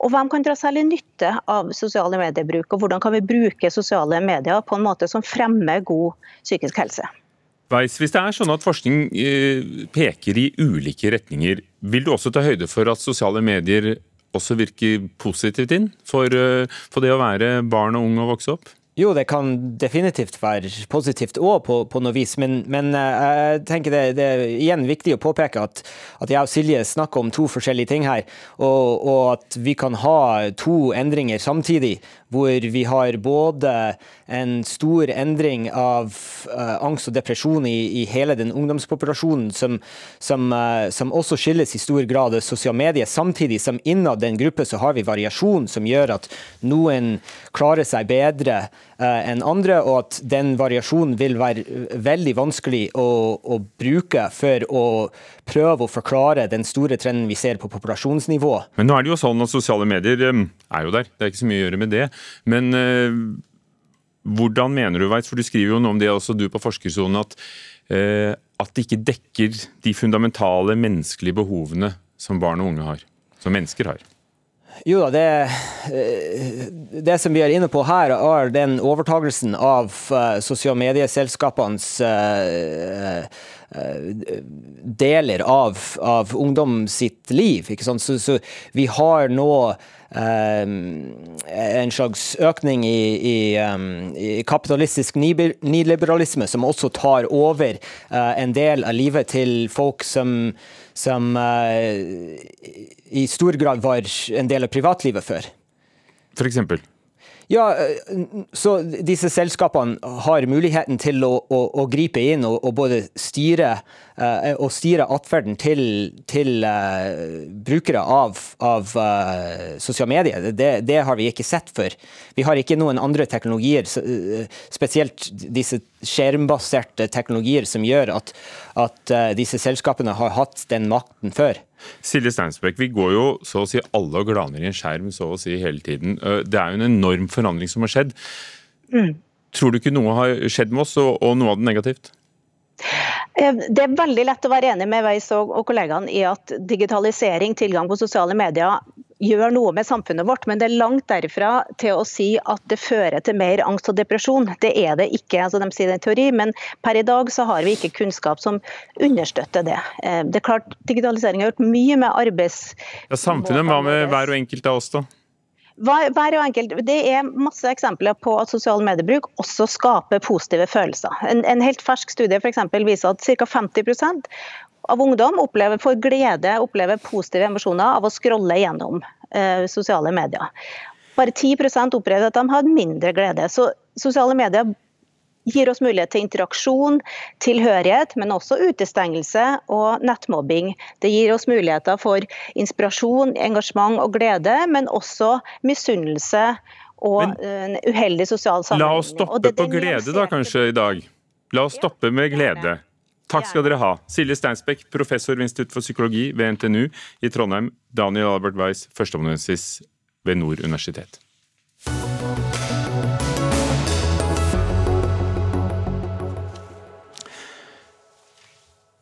og hvem kan dra særlig nytte av sosiale mediebruk. Og hvordan kan vi bruke sosiale medier på en måte som fremmer god psykisk helse. Weiss, hvis det er sånn at forskning eh, peker i ulike retninger, vil du også ta høyde for at sosiale medier også virker positivt inn for, eh, for det å være barn og ung og vokse opp? Jo, det kan definitivt være positivt òg på, på, noe vis, men, men eh, jeg tenker det, det, er igjen viktig å påpeke at, at jeg og Silje snakker om to forskjellige ting her, og, og at vi kan ha to endringer samtidig hvor vi har både en stor endring av uh, angst og depresjon i, i, hele den ungdomspopulasjonen, som, som, uh, som, også skyldes i stor grad av sosiale medier, samtidig som innad den gruppe så har vi variasjon som gjør at noen klarer seg bedre enn andre, og at den variasjonen vil være veldig vanskelig å, å bruke for å prøve å forklare den store trenden vi ser på populasjonsnivå. Men nå er det jo sånn at sosiale medier er jo der, det er ikke så mye å gjøre med det. Men eh, hvordan mener du, Weiss, for du skriver jo noe om det også du på Forskersonen, at, eh, at det ikke dekker de fundamentale menneskelige behovene som barn og unge har, som mennesker har? Jo da, det, eh, det, som vi er inne på her, er den overtagelsen av uh, sosiale medieselskapenes uh, uh, deler av, av, ungdom sitt liv. Så, så, vi har nå en slags økning i, i, um, i kapitalistisk nyliberalisme, som også tar over en del av livet til folk som som uh, i stor grad var en del av privatlivet før. For eksempel? Ja, eh, så disse selskapene har muligheten til å, å, å gripe inn og, og både styre uh, og styre atferden til, til uh, brukere av, av uh, sosiale medier. Det, det, har vi ikke sett før. Vi har ikke noen andre teknologier, spesielt disse skjermbaserte teknologier, som gjør at, at disse selskapene har hatt den makten før. Silje Steinsbekk, vi går jo så å si alle og glaner i en skjerm så å si hele tiden. Det er jo en enorm forandring som har skjedd. Mm. Tror du ikke noe har skjedd med oss, og, og noe av det negativt? Eh, det er veldig lett å være enig med Weiss og, og kollegaene i at digitalisering, tilgang på sosiale medier, gjør noe med samfunnet vårt, men det er langt derfra til å si at det fører til mer angst og depresjon. Det er det ikke. altså De sier det i teori, men per i dag så har vi ikke kunnskap som understøtter det. Eh, det er klart, Digitalisering har gjort mye med arbeids... Ja, Samfunnet, hva med hver og enkelt av oss, da? Hver og enkelt, Det er masse eksempler på at sosial mediebruk også skaper positive følelser. En, en helt fersk studie for viser at ca. 50% av ungdom opplever for glede opplever positive emosjoner av å scrolle gjennom eh, sosiale medier. Bare 10% opplevde at de har mindre glede. Så sosiale medier gir oss mulighet til interaksjon, tilhørighet, men også utestengelse og nettmobbing. Det gir oss muligheter for inspirasjon, engasjement og glede, men også misunnelse og men, uheldig sosial sammenheng. La oss stoppe på glede da, kanskje, i dag. La oss stoppe med glede. Takk skal dere ha. Silje Steinsbekk, professor ved Institutt for psykologi ved NTNU i Trondheim. Daniel Albert Weiss, førsteamanuensis ved Nord universitet.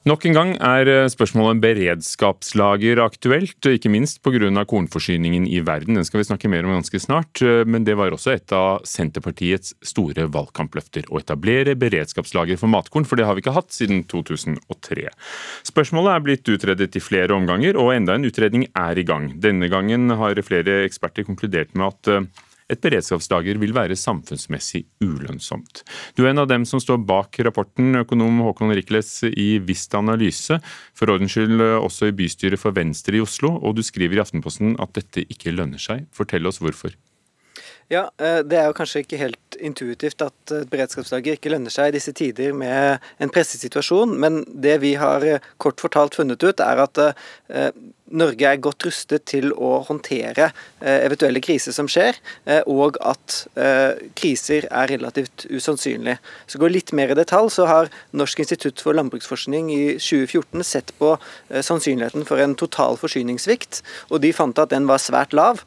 Nok en gang er eh, spørsmålet om beredskapslager aktuelt, ikke minst pga. kornforsyningen i verden. Den skal vi snakke mer om ganske snart, eh, men det var også et av Senterpartiets store valgkampløfter. Å etablere beredskapslager for matkorn, for det har vi ikke hatt siden 2003. Spørsmålet er blitt utredet i flere omganger, og enda en utredning er i gang. Denne gangen har flere eksperter konkludert med at eh, et beredskapslager vil være samfunnsmessig ulønnsomt. Du er en av dem som står bak rapporten, økonom Håkon Rikles i Vista Analyse, for ordens skyld også i bystyret for Venstre i Oslo, og du skriver i Aftenposten at dette ikke lønner seg. Fortell oss hvorfor. Ja, eh, Det er jo kanskje ikke helt intuitivt at et beredskapslager ikke lønner seg i disse tider med en pressesituasjon, men det vi har kort fortalt funnet ut, er at Norge er godt rustet til å håndtere eh, eventuelle kriser som skjer, eh, og at eh, kriser er relativt usannsynlig. Så går litt mer i detalj, så har Norsk institutt for landbruksforskning i 2014 sett på sannsynligheten for en total forsyningssvikt, og de fant at den var svært lav,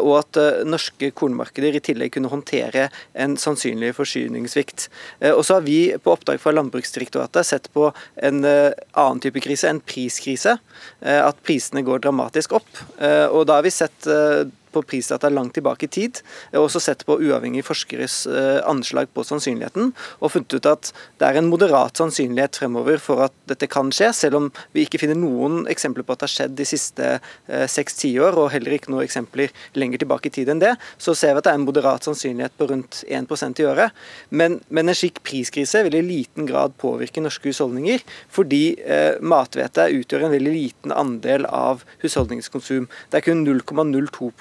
og at norske kornmarkeder i tillegg kunne håndtere en sannsynlig forsyningssvikt. Og så har vi på oppdrag fra Landbruksdirektoratet sett på en annen type krise, en priskrise. At prisene går dramatisk opp. Eh, og da har vi sett eh, på prisdata langt tilbake i tid. og også sett på uavhengige forskeres eh, anslag på sannsynligheten, og funnet ut at det er en moderat sannsynlighet fremover for at dette kan skje, selv om vi ikke finner noen eksempler på at det har skjedd de siste eh, seks tiår, og heller ikke noen eksempler lenger tilbake i tid enn det. Så ser vi at det er en moderat sannsynlighet på rundt 1% i året. Men, men, en slik priskrise vil i liten grad påvirke norske husholdninger, fordi eh, mathvete utgjør en veldig liten andel av husholdningskonsum. Det er kun 0,02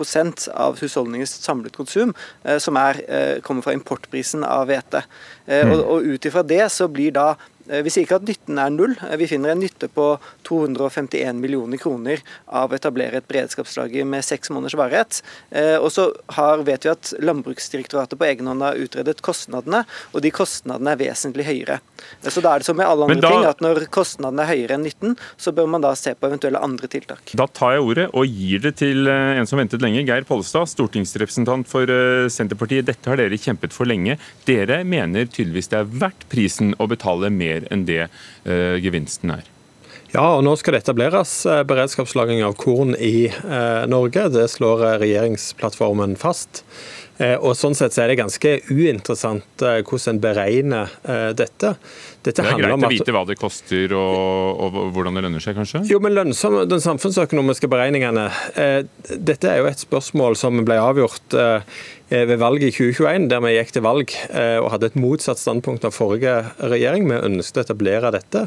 av husholdningens samlet konsum eh, som er, eh, kommer fra importprisen av hvete. Eh, og, mm. og ut ifra det så blir da vi sier ikke at nytten er null. Eh, vi finner en nytte på 251 millioner kroner av å etablere et beredskapslager med seks måneders varighet. Eh, og så vet vi at Landbruksdirektoratet på egen hånd har utredet kostnadene, og de kostnadene er vesentlig høyere. Så da er det som med alle andre da, ting, at når kostnadene er høyere enn nytten, så bør man da se på eventuelle andre tiltak. Da tar jeg ordet og gir det til en som ventet lenge, Geir Pollestad, stortingsrepresentant for Senterpartiet. Dette har dere kjempet for lenge. Dere mener tydeligvis det er verdt prisen å betale mer mer enn det eh, gevinsten er. Ja, og nå skal det etableres eh, beredskapslagring av korn i eh, Norge. Det slår regjeringsplattformen fast. Og Sånn sett så er det ganske uinteressant hvordan en beregner dette. Dette det er greit å vite hva det koster og, og, hvordan det lønner seg, kanskje? Jo, men lønnsom, Den samfunnsøkonomiske beregningene eh, Dette er jo et spørsmål som ble avgjort eh, Eh, ved valget i 2021, der vi gikk til valg eh, og hadde et motsatt standpunkt av forrige regjering. Vi ønsket å etablere dette.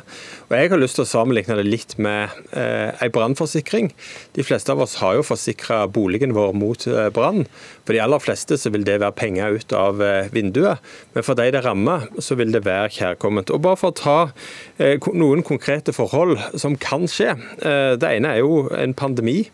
Og Jeg har lyst til å sammenligne det litt med eh, en brannforsikring. De fleste av oss har jo forsikra boligen vår mot eh, brann. For de aller fleste så vil det være penger ut av eh, vinduet. Men for de det rammer, så vil det være kjærkomment. Og bare for å ta eh, noen konkrete forhold som kan skje. det ene er jo en pandemi.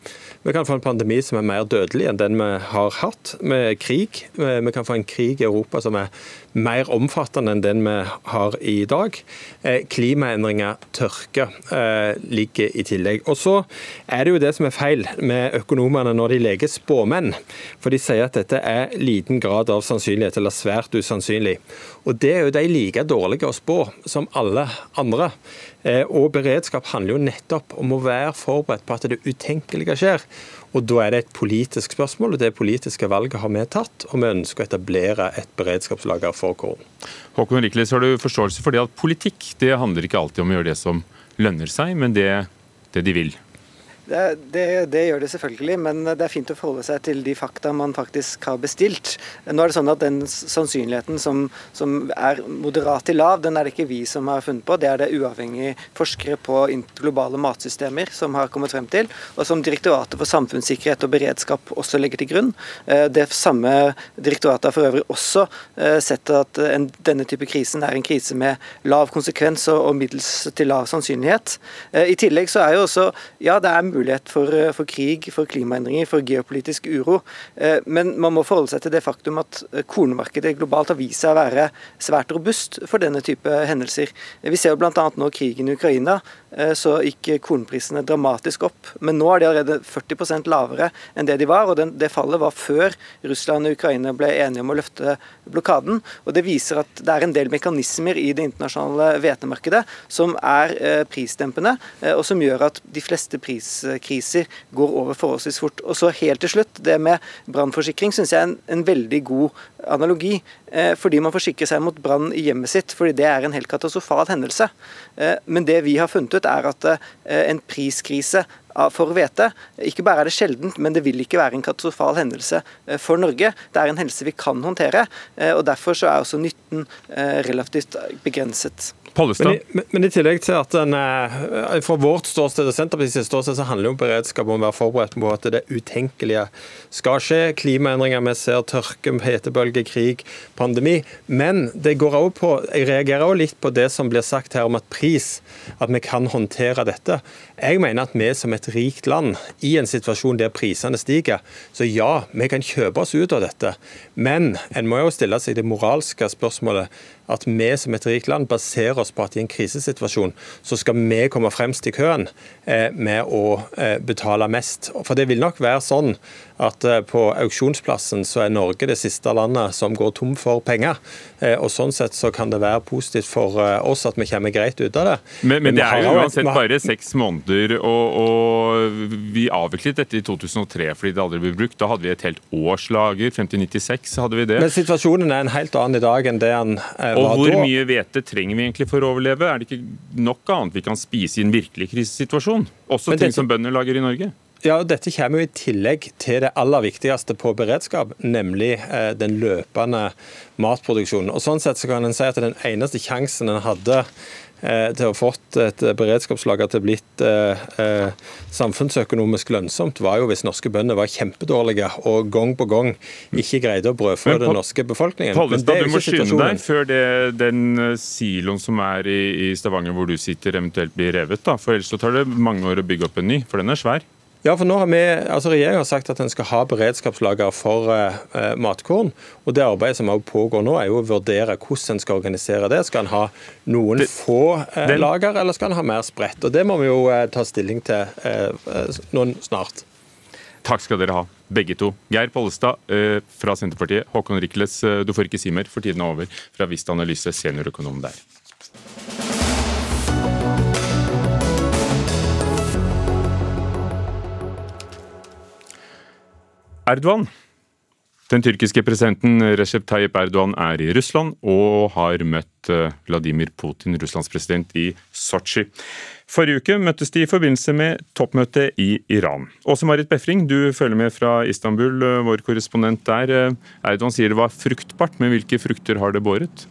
Vi kan få en pandemi som er mer dødelig enn den vi har hatt, med krig. Vi kan få en krig i Europa som er mer omfattende enn den vi har i dag. Eh, klimaendringer, tørke, eh, ligger i tillegg. Og Så er det jo det som er feil med økonomene når de leker spåmenn. For de sier at dette er liten grad av sannsynlighet, eller svært usannsynlig. Og Det er jo de like dårlige å spå som alle andre. Eh, og beredskap handler jo nettopp om å være forberedt på at det utenkelige skjer. Og Da er det et politisk spørsmål, og det politiske valget har vi tatt. Og vi ønsker å etablere et beredskapslager for korn. Håkon Rikles, har du forståelse for det at politikk det handler ikke alltid om å gjøre det som lønner seg, men det, det de vil? Det, det, det, gjør det selvfølgelig, men det er fint å forholde seg til de fakta man faktisk har bestilt. Nå er det sånn at Den sannsynligheten som, som er moderat til lav, den er det ikke vi som har funnet på. Det er det uavhengige forskere på globale matsystemer som har kommet frem til, og som Direktoratet for samfunnssikkerhet og beredskap også legger til grunn. Eh, det samme direktoratet har for øvrig også eh, sett at en, denne type krisen er en krise med lav konsekvens og, og middels til lav sannsynlighet. Eh, I tillegg så er jo også ja, det er mulighet for, eh, for, krig, for klimaendringer, for geopolitisk uro. Eh, men man må forholde seg til det faktum at eh, kornmarkedet globalt har vist seg å være svært robust for denne type hendelser. Vi ser jo bl.a. nå krigen i Ukraina, så gikk kornprisene dramatisk opp. Men nå er de allerede 40% lavere enn det de var, og det fallet var før Russland og Ukraina ble enige om å løfte blokaden. og Det viser at det er en del mekanismer i det internasjonale hvetemarkedet som er prisdempende, og som gjør at de fleste priskriser går over forholdsvis fort. Og så helt til slutt, det med brannforsikring syns jeg er en, en, veldig god analogi. Eh, fordi man forsikrer seg mot brann i hjemmet sitt, fordi det er en helt katastrofal hendelse. Eh, men det vi har funnet ut, er at eh, en priskrise for hvete. Ikke bare er det sjeldent, men det vil ikke være en katastrofal hendelse eh, for Norge. Det er en hendelse vi kan håndtere, eh, og derfor så er også nytten eh, relativt begrenset. Men, Men, men, i tillegg til at den, eh, Fra vårt ståsted og Senterpartiets ståsted så handler jo beredskap om å være forberedt på at det utenkelige skal skje. Klimaendringer, vi ser tørke, hetebølge, krig, pandemi. Men det går også på, jeg reagerer også litt på det som blir sagt her om at pris, at vi kan håndtere dette. Jeg mener at vi som et rikt land, i en situasjon der prisene stiger, så ja, vi kan kjøpe oss ut av dette. Men en må jo stille seg det moralske spørsmålet at vi som et rikt land baserer oss på at i en krisesituasjon så skal vi komme fremst i køen eh, med å eh, betale mest. For det vil nok være sånn at eh, på auksjonsplassen så er Norge det siste landet som går tom for penger. Og Sånn sett så kan det være positivt for oss at vi kommer greit ut av det. Men, men, det er jo uansett bare seks måneder, og, og, vi avviklet dette i 2003 fordi det aldri ble brukt. Da hadde vi et helt årslager. Frem til 96 hadde vi det. Men situasjonen er en helt annen i dag enn det den og hvor mye hvete trenger vi egentlig for å overleve? Er det ikke nok annet vi kan spise i en virkelig krisesituasjon? Også ting som bønder lager i Norge? Ja, og Dette kommer jo i tillegg til det aller viktigste på beredskap, nemlig eh, den løpende matproduksjonen. Og Sånn sett så kan en si at Den eneste sjansen en hadde til å ha fått et beredskapslager til å blitt eh, eh, samfunnsøkonomisk lønnsomt, var jo hvis norske bønder var kjempedårlige og gang på gang ikke greide å brødfø den norske befolkningen. Pollestad, du må skynde deg før det, den siloen som er i, i, Stavanger hvor du sitter, eventuelt blir revet. da, for Ellers så tar det mange år å bygge opp en ny, for den er svær. Ja, for nå har vi, altså Regjeringen har sagt at en skal ha beredskapslager for eh, matkorn. og Det arbeidet som også pågår nå, er jo å vurdere hvordan en skal organisere det. Skal en ha noen det, få eh, den, lager, eller skal en ha mer spredt? Og Det må vi jo eh, ta stilling til noen snart. Takk skal dere ha, begge to. Geir Pollestad fra Senterpartiet, Håkon Rikles, du får ikke si mer, for tiden er over, fra Vista Analyse, seniorøkonom der. Erdogan. Den tyrkiske presidenten Recep Tayyip Erdogan er i Russland og har møtt eh, Vladimir Putin, Russlands president, i Sotsji. Forrige uke møttes de i forbindelse med toppmøtet i Iran. Åse Marit Befring, du følger med fra Istanbul, eh, vår korrespondent der. Eh, Erdogan sier det var fruktbart, men hvilke frukter har det båret?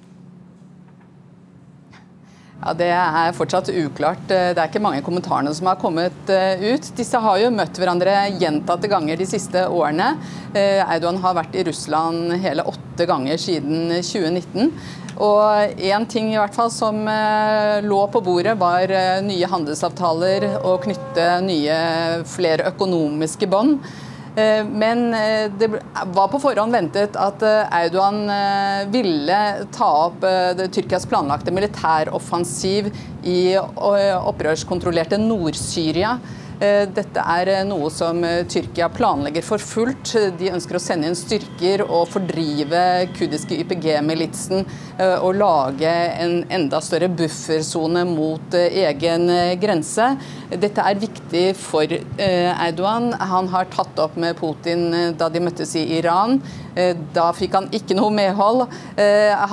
Ja, Det er fortsatt uklart. Det er ikke mange kommentarene som har kommet eh, ut. Disse har jo møtt hverandre gjentatte ganger de siste årene. Eh, har vært i Russland hele åtte ganger siden 2019. Og én ting i hvert fall som eh, lå på bordet, var nye handelsavtaler og knytte nye, flere økonomiske bånd. Eh, men eh, det var på forhånd ventet at eh, ville ta opp Tyrkias planlagte militæroffensiv i opprørskontrollerte Nord-Syria. Eh, dette er eh, noe som eh, Tyrkia planlegger for fullt. De ønsker å sende inn styrker og fordrive kurdiske YPG-militsen og lage en enda større buffersone mot egen grense. Dette er viktig for Erdogan. Han har tatt opp med Putin da de møttes i Iran. Da fikk han ikke noe medhold.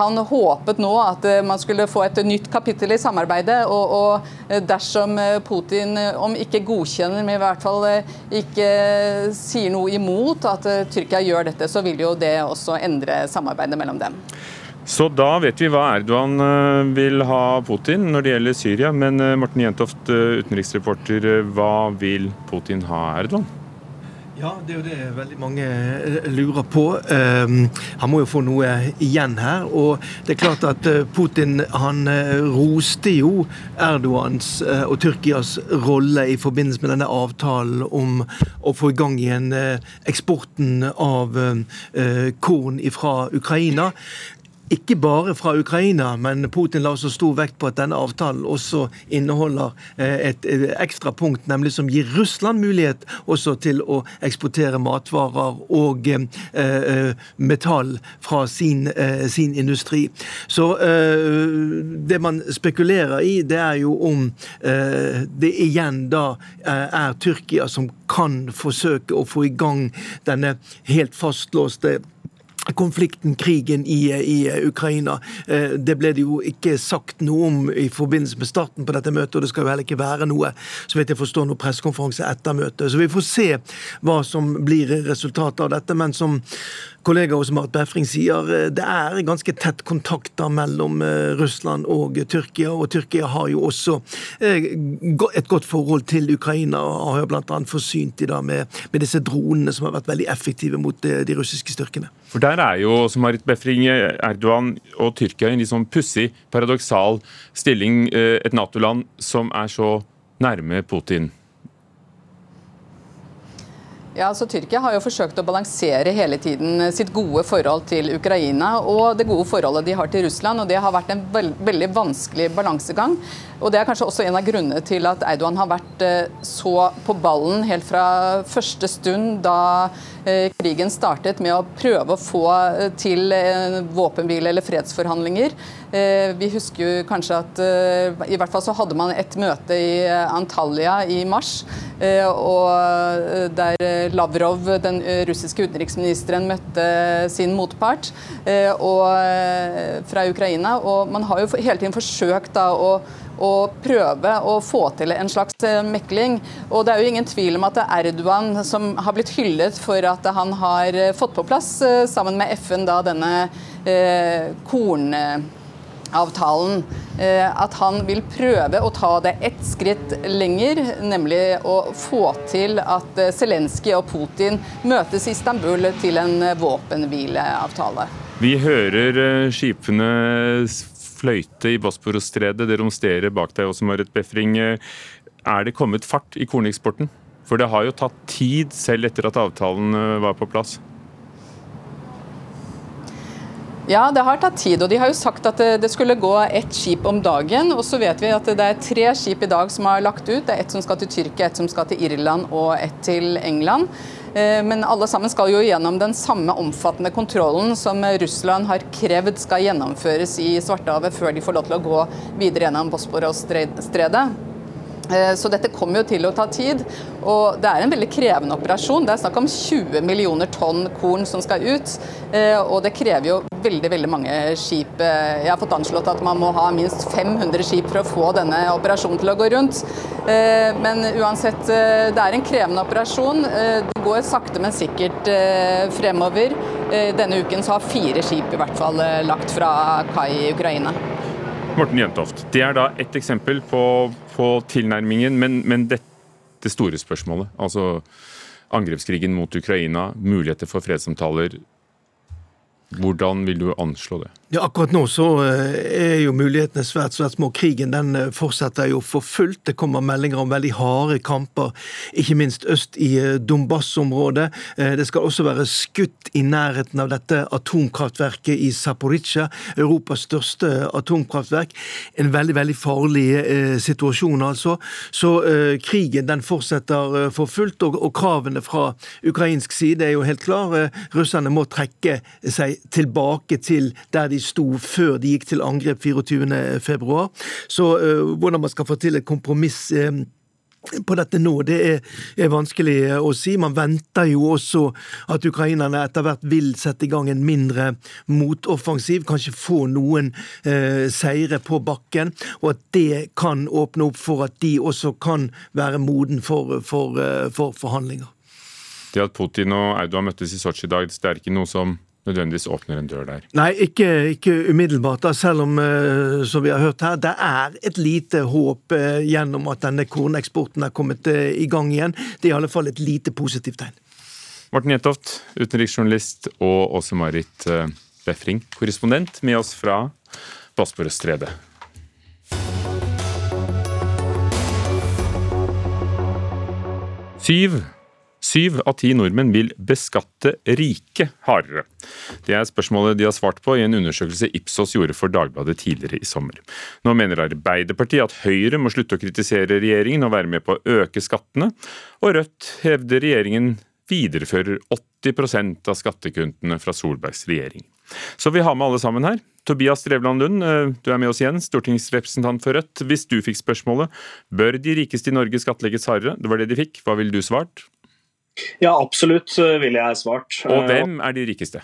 Han håpet nå at man skulle få et nytt kapittel i samarbeidet, og, dersom Putin, om ikke godkjent godkjenner, men i hvert fall eh, ikke sier noe imot at eh, Tyrkia gjør dette, så vil jo det også endre samarbeidet mellom dem. Så da vet vi hva Erdogan eh, vil ha Putin når det gjelder Syria. Men Morten Jentoft, utenriksreporter, hva vil Putin ha Erdogan? Ja, det er jo det veldig mange eh, lurer på. Um, han må jo få noe igjen her. Og det er klart at eh, Putin han eh, roste jo Erdogans og Tyrkias rolle i forbindelse med denne avtalen om å få i gang igjen eksporten av korn fra Ukraina ikke bare fra Ukraina, men Putin la så stor vekt på at denne avtalen også inneholder eh, et ekstra punkt, nemlig som gir Russland mulighet også til å eksportere matvarer og eh, eh, metall fra sin, sin, industri. Så det man spekulerer i, det er jo om det igjen da er Tyrkia som kan forsøke å få i gang denne helt fastlåste konflikten, krigen i, i, Ukraina. Eh, det ble det jo ikke sagt noe om i forbindelse med starten på dette møtet, og det skal jo heller ikke være noe så vet jeg forstår, noe pressekonferanse etter møtet. Så vi får se hva som blir resultatet av dette. Men som kollega hos Marit Befring sier, eh, det er ganske tett kontakter mellom eh, Russland og Tyrkia. Og Tyrkia har jo også et godt forhold til Ukraina, og har jo bl.a. forsynt de da med, med disse dronene som har vært veldig effektive mot de russiske styrkene. For Der er jo som Marit Befring, Erdogan og Tyrkia i en litt sånn pussig, paradoksal stilling. Eh, et Nato-land som er så nærme Putin. Ja, altså Tyrkia har jo forsøkt å balansere hele tiden sitt gode forhold til Ukraina og det gode forholdet de har til Russland. og Det har vært en veld, veldig vanskelig balansegang. og Det er kanskje også en av grunnene til at Eidogan har vært eh, så på ballen helt fra første stund da eh, krigen startet, med å prøve å få eh, til våpenhvile eller fredsforhandlinger. Vi husker jo kanskje at i hvert fall så hadde man et møte i Antalya i mars, og der Lavrov, den eh, russiske utenriksministeren, møtte sin motpart eh, og, eh, fra Ukraina. Og man har jo hele tiden forsøkt da, å, å prøve å få til en slags mekling. Og det er jo ingen tvil om at det er Erdogan som har blitt hyllet for at han har fått på plass, sammen med FN, da denne eh, korn avtalen, eh, at han vil prøve å ta det ett skritt lenger, nemlig å få til at eh, Zelenskyj og Putin møtes i Istanbul til en våpenhvileavtale. Vi hører eh, skipene fløyte i Bosporos-stredet. Det romsterer bak deg også, Marit Befring. Er det kommet fart i korneksporten? For det har jo tatt tid, selv etter at avtalen var på plass? Ja, det har tatt tid. og De har jo sagt at det skulle gå ett skip om dagen. og Så vet vi at det er tre skip i dag som har lagt ut. Det er ett som skal til Tyrkia, ett som skal til Irland og ett til England. Eh, men alle sammen skal jo gjennom den samme omfattende kontrollen som Russland har krevd skal gjennomføres i Svartehavet før de får lov til å gå videre gjennom Bosporos-stredet. Eh, så dette kommer jo til å ta tid, og det er en veldig krevende operasjon. Det er snakk om 20 millioner tonn korn som skal ut, eh, og det krever jo veldig veldig mange skip. Eh, jeg har fått anslått at man må ha minst 500 skip for å få denne operasjonen til å gå rundt. Men uansett, det er en krevende operasjon. Det går sakte, men sikkert fremover. Denne uken så har fire skip i hvert fall lagt fra kai i Ukraina. Morten Jentoft, det er da ett eksempel på, på tilnærmingen, men, men dette store spørsmålet, altså angrepskrigen mot Ukraina, muligheter for fredssamtaler. Hvordan vil du anslå det? Ja, Akkurat nå så eh, er jo mulighetene svært svært små. Krigen den eh, fortsetter jo for fullt. Det kommer meldinger om veldig harde kamper, ikke minst øst i eh, Donbas-området. Det skal også være skutt i nærheten av dette atomkraftverket i Zaporizjzja, Europas største atomkraftverk. En veldig veldig farlig situasjon, altså. Så krigen den fortsetter for fullt, og, og kravene fra ukrainsk side er jo helt klare. Russerne må trekke seg tilbake til der de sto før de gikk til angrep 24.2. Så uh, hvordan man skal få til et kompromiss uh, på dette nå, det er, er, vanskelig eh, å si. Man venter jo også at ukrainerne etter hvert vil sette i gang en mindre motoffensiv, kanskje få noen eh, seire på bakken, og at det kan åpne opp for at de også kan være moden for, for, for forhandlinger. Det at Putin og Audun møttes i Sotsji i dag, det er ikke noe som nødvendigvis åpner en dør der? Nei, ikke, ikke umiddelbart. Da, selv om, eh, som vi har hørt her, det er et lite håp eh, gjennom at denne korneksporten er kommet eh, i gang igjen. Det er i alle fall et lite positivt tegn. Morten Jentoft, utenriksjournalist, og Åse Marit Befring, korrespondent, med oss fra Bosporus-stredet. Syv Syv av ti nordmenn vil beskatte rike hardere. Det er spørsmålet de har svart på i en undersøkelse Ipsos gjorde for Dagbladet tidligere i sommer. Nå mener Arbeiderpartiet at Høyre må slutte å kritisere regjeringen og være med på å øke skattene, og Rødt hevder regjeringen viderefører 80% av skattekuntene fra Solbergs regjering. Så vi har med alle sammen her. Tobias Drevland Lund, eh, du er med oss igjen, stortingsrepresentant for Rødt. Hvis du fikk spørsmålet bør de rikeste i Norge skattlegges hardere, det var det de fikk, hva ville du svart? Ja, absolutt, ville jeg svart. Og hvem er de rikeste?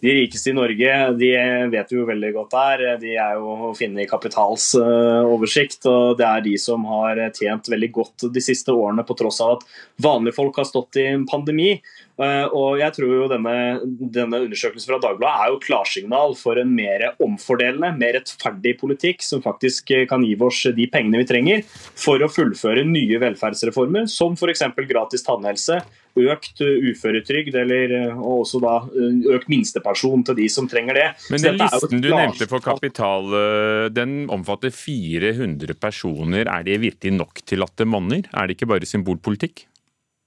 De rikeste i Norge de vet vi jo veldig godt er. De er jo å finne i Kapitals oversikt. og Det er de som har tjent veldig godt de siste årene, på tross av at vanlige folk har stått i en pandemi. Eh, og jeg tror jo denne, denne undersøkelsen fra Dagbladet er jo klarsignal for en mer omfordelende, mer rettferdig politikk som faktisk kan gi oss de pengene vi trenger for å fullføre nye velferdsreformer, som f.eks. gratis tannhelse, økt uføretrygd eller og også da økt minstepensjon til de som trenger det. Men den listen du nevnte for kapital, eh, den omfatter 400 personer. Er det virkelig nok til at det monner? Er det ikke bare symbolpolitikk?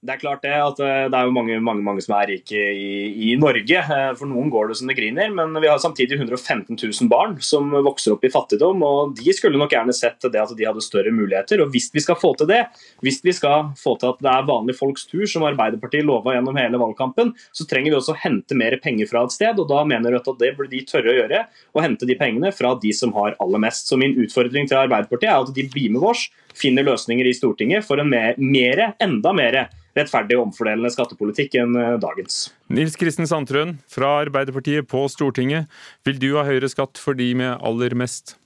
Det er klart det, at eh, det er jo mange, mange, mange som er rike i, i, Norge. Eh, for noen går det som det griner, men vi har samtidig 115 000 barn som vokser opp i fattigdom. og De skulle nok gjerne sett det at de hadde større muligheter. og Hvis vi skal få til det, hvis vi skal få til at det er vanlige folks tur, som Arbeiderpartiet lova gjennom hele valgkampen, så trenger vi også å hente mer penger fra et sted. og Da mener Rødt at det burde de tørre å gjøre, å hente de pengene fra de som har aller mest. Så Min utfordring til Arbeiderpartiet er at de blir med oss, finner løsninger i Stortinget for en mer, mere, enda mer rettferdig og omfordelende skattepolitikk enn eh, dagens. Nils Kristen Sandtrøen fra Arbeiderpartiet på Stortinget. Vil du ha høyere skatt for de med aller mest?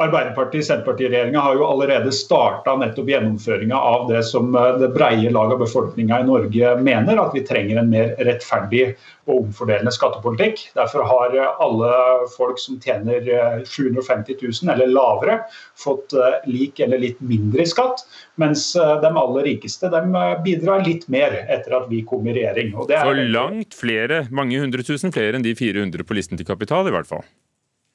Arbeiderparti-Senterparti-regjeringa har jo allerede starta gjennomføringa av det som eh, det breie lag av befolkninga i Norge mener, at vi trenger en mer rettferdig og omfordelende skattepolitikk. Derfor har eh, alle folk som tjener 750 eh, 000 eller lavere, fått lik eller litt mindre i skatt, mens de aller rikeste de bidrar litt mer etter at vi kom i regjering. For langt flere, mange hundre tusen flere enn de 400 på listen til kapital, i hvert fall?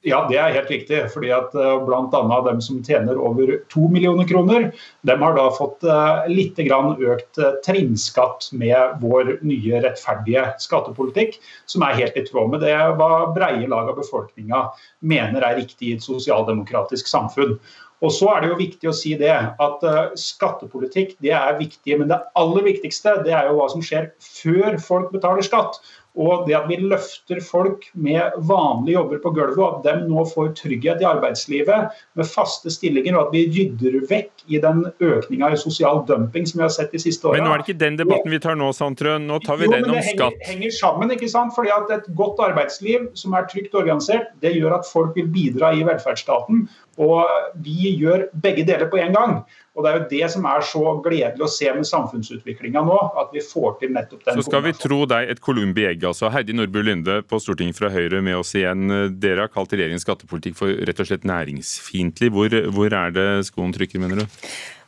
Ja, det er helt riktig. fordi at uh, Bl.a. dem som tjener over 2 millioner kroner, dem har da fått uh, litt økt uh, trinnskatt med vår nye rettferdige skattepolitikk, som er helt i tråd med det hva breie lag av befolkninga mener er riktig i et sosialdemokratisk samfunn. Og så er det jo viktig å si det, at Skattepolitikk det er viktig, men det aller viktigste det er jo hva som skjer før folk betaler skatt. Og det at vi løfter folk med vanlige jobber på gulvet, og at de nå får trygghet i arbeidslivet med faste stillinger, og at vi rydder vekk i den økninga i sosial dumping som vi har sett de siste åra. Men nå er det ikke den debatten vi tar nå, Sandtrøen. Nå tar vi jo, den om skatt. Det henger sammen, ikke sant. Fordi at et godt arbeidsliv som er trygt organisert, det gjør at folk vil bidra i velferdsstaten. Og vi gjør begge deler på en gang. Og Det er jo det som er så gledelig å se med samfunnsutviklinga nå, at vi får til nettopp den. Så skal vi tro deg et Columbi egg, altså. Heidi Nordby Lunde på Stortinget fra Høyre med oss igjen. Dere har kalt regjeringens skattepolitikk for rett og slett næringsfiendtlig. Hvor, hvor er det skoen trykker, mener du?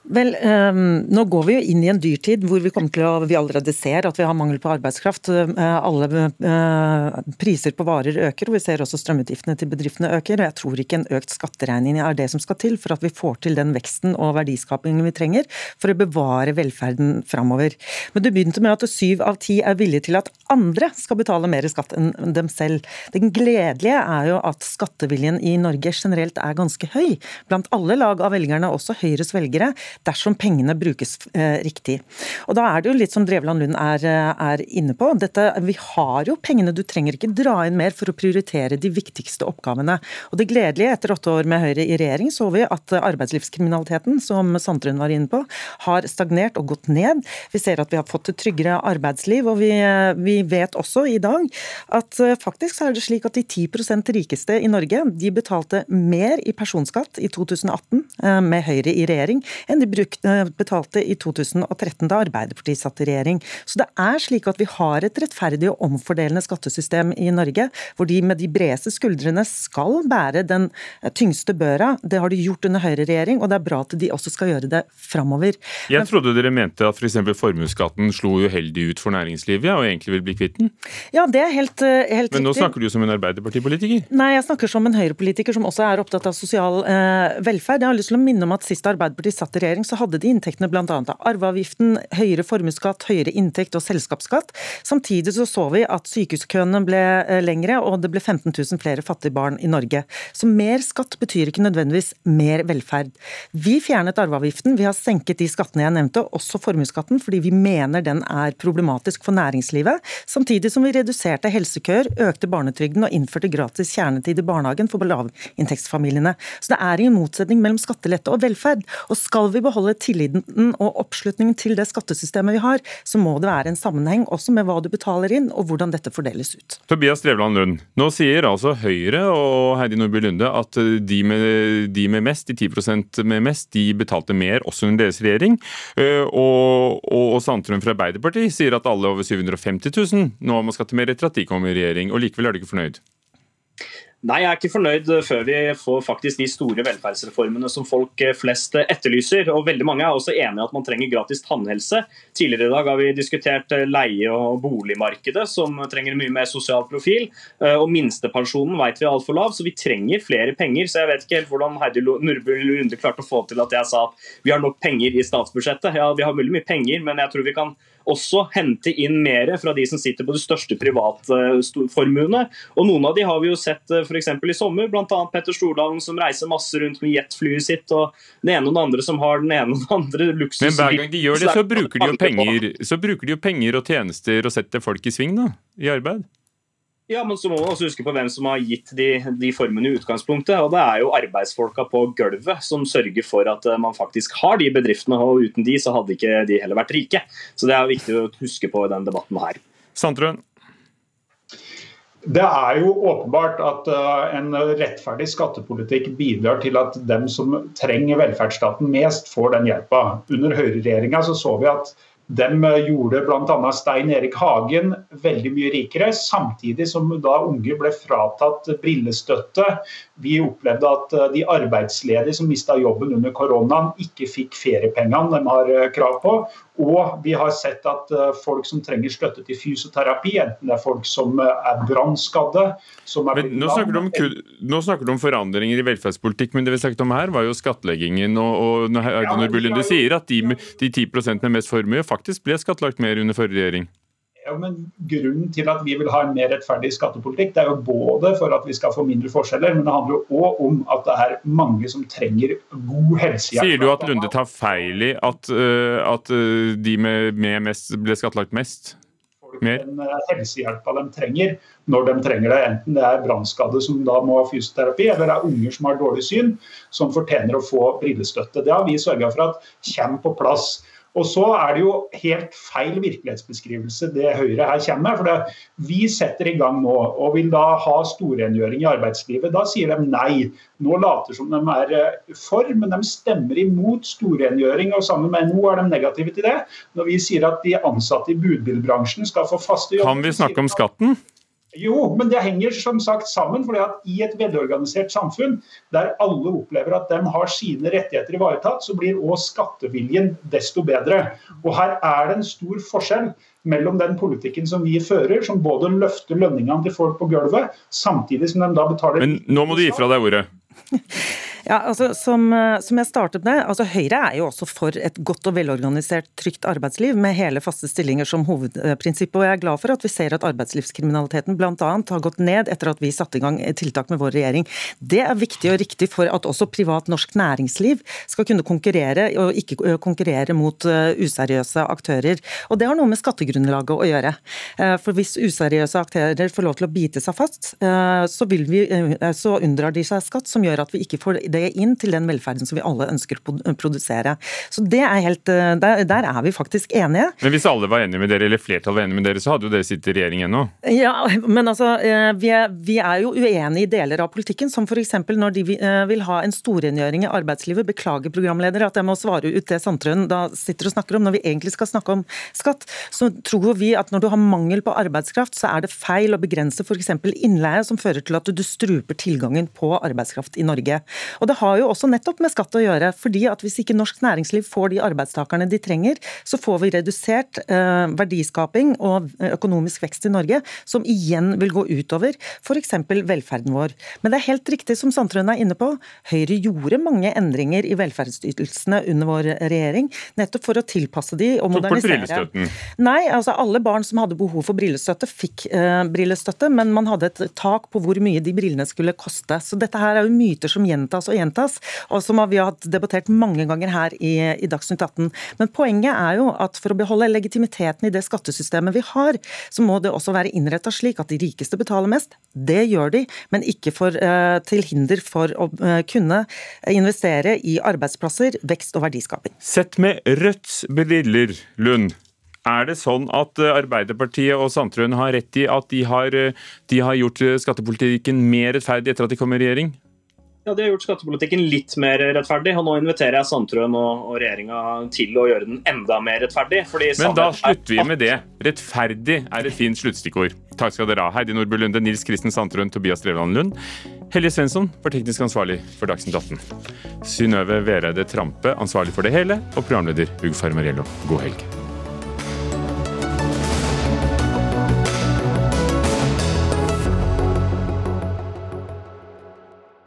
Vel, um, Nå går vi jo inn i en dyrtid hvor vi, til å, vi allerede ser at vi har mangel på arbeidskraft. Uh, alle uh, priser på varer øker, og vi ser også strømutgiftene til bedriftene øker. og Jeg tror ikke en økt skatteregning er det som skal til for at vi får til den veksten og verdiskapingen vi trenger for å bevare velferden framover. Men du begynte med at syv av ti er villige til at andre skal betale mer skatt enn dem selv. Den gledelige er jo at skatteviljen i Norge generelt er ganske høy. Blant alle lag av velgerne, også Høyres velgere dersom pengene brukes eh, riktig. Og Da er det jo litt som Drevland Lund er, eh, er inne på. Dette, vi har jo pengene, du trenger ikke dra inn mer for å prioritere de viktigste oppgavene. Og Det gledelige etter åtte år med Høyre i regjering så vi at arbeidslivskriminaliteten, som Sandtrøen var inne på, har stagnert og gått ned. Vi ser at vi har fått et tryggere arbeidsliv, og vi, vi vet også i dag at faktisk faktisk er det slik at de 10% rikeste i Norge de betalte mer i personskatt i 2018 med Høyre i regjering enn de brukte, betalte i 2013, da Arbeiderpartiet satt i regjering. Så det er slik at vi har et rettferdig og omfordelende skattesystem i Norge, hvor de med de bredeste skuldrene skal bære den tyngste børa. Det har de gjort under Høyre-regjering, og det er bra at de også skal gjøre det framover. Jeg trodde dere mente at f.eks. For formuesskatten slo uheldig ut for næringslivet, og egentlig vil bli kvitt den? Ja, det er helt, eh, helt Men nå snakker du som en Arbeiderpartipolitiker? Nei, jeg snakker som en Høyre-politiker som også er opptatt av sosial eh, velferd. Jeg har lyst til å minne om at sist Arbeiderpartiet satt i regjering, regjering så hadde de inntektene bl.a. av arveavgiften, høyere formuesskatt, høyere inntekt og selskapsskatt. Samtidig så så vi at sykehuskøene ble eh, lengre, og det ble 15 000 flere fattige barn i Norge. Så mer skatt betyr ikke nødvendigvis mer velferd. Vi fjernet arveavgiften, vi har senket de skattene jeg nevnte, også formuesskatten, fordi vi mener den er problematisk for næringslivet. Samtidig som vi reduserte helsekøer, økte barnetrygden og innførte gratis kjernetid i barnehagen for lavinntektsfamiliene. Så det er ingen motsetning mellom skattelette og velferd. Og skal vi vi beholde tilliten og oppslutningen til det skattesystemet vi har, så må det være en sammenheng også med hva du betaler inn og hvordan dette fordeles ut. Tobias Drevland Lund, nå sier altså Høyre og Heidi Nordby Lunde at de med, de med mest, de 10% med mest, de betalte mer også under deres regjering. Eh, og, og, og Sandtrøen fra Arbeiderpartiet sier at alle over 750 000 nå må skatte mer etter at de kommer i regjering, og likevel er du ikke fornøyd? Nei, jeg er ikke fornøyd før vi får faktisk de store velferdsreformene som folk flest etterlyser. Og veldig mange er også enige at man trenger gratis tannhelse. Tidligere i dag har vi diskutert leie- og boligmarkedet, som trenger mye mer sosial profil. Og minstepensjonen vet vi er altfor lav, så vi trenger flere penger. Så jeg vet ikke helt hvordan Heidi Nordby Lunde klarte å få til at jeg sa at vi har nok penger i statsbudsjettet. Ja, vi har veldig mye penger, men jeg tror vi kan også hente inn mer fra de som sitter på de største privatformuene. Og noen av de har vi jo sett f.eks. i sommer, bl.a. Petter Stordalen som reiser masse rundt med jetflyet sitt, og den ene og den andre som har den ene og den andre luksus... Men hver gang de gjør det, så bruker de jo penger, så bruker de jo penger og tjenester og setter folk i sving da, i arbeid. Ja, men så må man også huske på hvem som har gitt de, de formene i utgangspunktet. og Det er jo arbeidsfolka på gulvet som sørger for at man faktisk har de bedriftene. og Uten de så hadde ikke de heller vært rike. Så Det er viktig å huske på i den debatten her. Sandtrøen? Det er jo åpenbart at en rettferdig skattepolitikk bidrar til at dem som trenger velferdsstaten mest, får den hjelpa. Under høyreregjeringa så, så vi at de gjorde bl.a. Stein Erik Hagen veldig mye rikere, samtidig som da unge ble fratatt brillestøtte. Vi opplevde at de arbeidsledige som mista jobben under koronaen, ikke fikk feriepengene de har krav på. Og vi har sett at folk som trenger støtte til fysioterapi, enten det er folk som er brannskadde nå nå snakker, du om, forandringer i velferdspolitikk, men det vi snakket om her var jo skattleggingen. Og, og når Bullen, du sier at de, de 10% med mest formue faktisk ble skattlagt mer under forrige regjering. Ja, men Grunnen til at vi vil ha en mer rettferdig skattepolitikk, det er jo både for at vi skal få mindre forskjeller, men det handler jo òg om at det er mange som trenger god helsehjelp. Sier du at Lunde tar feil i at, uh, at uh, de med, med mest ble skattlagt mest? Mer? Den helsehjelpa de trenger når de trenger det. Enten det er brannskadde som da må ha fysioterapi, eller det er unger som har dårlig syn, som fortjener å få brillestøtte. Det har vi sørga for at kommer på plass. Og så er det jo helt feil virkelighetsbeskrivelse det Høyre her kommer med. for det, Vi setter i gang nå og vil da ha storrengjøring i arbeidslivet. Da sier de nei. Nå later som de er for, men de stemmer imot storrengjøring. Og sammen med NHO er de negative til det. Når vi sier at de ansatte i budbilbransjen skal få faste jobber Kan vi snakke om skatten? Jo, men det henger som sagt sammen. fordi at I et velorganisert samfunn der alle opplever at de har sine rettigheter ivaretatt, så blir òg skatteviljen desto bedre. Og Her er det en stor forskjell mellom den politikken som vi fører, som både løfter lønningene til folk på gulvet, samtidig som de da betaler Men nå må du gi fra deg ordet. Ja, altså, som, som, jeg startet med, altså Høyre er jo også for et godt og velorganisert, trygt arbeidsliv med hele faste stillinger som hovedprinsipp. og Jeg er glad for at vi ser at arbeidslivskriminaliteten bl.a. har gått ned etter at vi satte i gang tiltak med vår regjering. Det er viktig og riktig for at også privat norsk næringsliv skal kunne konkurrere, og ikke konkurrere mot useriøse aktører. Og Det har noe med skattegrunnlaget å gjøre. For Hvis useriøse aktører får lov til å bite seg fast, så, vi, så unndrar de seg skatt som gjør at vi ikke får det det inn til den velferden som vi alle ønsker å produsere. Så det er helt, eh, der, der, er vi faktisk enige. Men hvis alle var enige med dere, eller flertallet var enige med dere, så hadde jo dere sittet i regjering ennå? Ja, men altså, eh, vi er, vi er jo uenige i deler av politikken, som f.eks. når de eh, vil ha en storrengjøring i arbeidslivet. Beklager, programleder, at jeg må svare ut det Sandtrøen da sitter og snakker om. Når vi egentlig skal snakke om skatt, så tror vi at når du har mangel på arbeidskraft, så er det feil å begrense f.eks. innleie, som fører til at du struper tilgangen på arbeidskraft i Norge. Og det har jo også nettopp med skatt å gjøre. fordi at Hvis ikke norsk næringsliv får de arbeidstakerne de trenger, så får vi redusert eh, verdiskaping og økonomisk vekst i Norge, som igjen vil gå utover f.eks. velferden vår. Men det er helt riktig som Sandtrøen er inne på, Høyre gjorde mange endringer i velferdsytelsene under vår regjering, nettopp for å tilpasse de og modernisere. Nei, altså alle barn som hadde behov for brillestøtte, fikk eh, brillestøtte, men man hadde et tak på hvor mye de brillene skulle koste. Så dette her er jo myter som gjentas og gjentas, og som vi har debattert mange ganger her i, i Dagsnytt 18. Men poenget er jo at for å beholde legitimiteten i det skattesystemet vi har, så må det også være innretta slik at de rikeste betaler mest. Det gjør de, men ikke for, uh, til hinder for å uh, kunne investere i arbeidsplasser, vekst og verdiskaping. Sett med Rødts briller, Lund. Er det sånn at eh, Arbeiderpartiet og Sandtrøen har rett i at de har, de har gjort skattepolitikken mer rettferdig etter at de kom i regjering? Ja, De har gjort skattepolitikken litt mer rettferdig, og nå inviterer jeg Sandtrøen og, og regjeringa til å gjøre den enda mer rettferdig. Men da slutter vi med det. Rettferdig er et fint sluttstikkord. Takk skal dere ha. Heidi Nordby Lunde, Nils Kristen Sandtrøen, Tobias Drevland Lund. Helje Svensson var teknisk ansvarlig for Dagsnytt 18. Synnøve Vereide Trampe ansvarlig for det hele, og programleder Hugo Farmariello. God helg.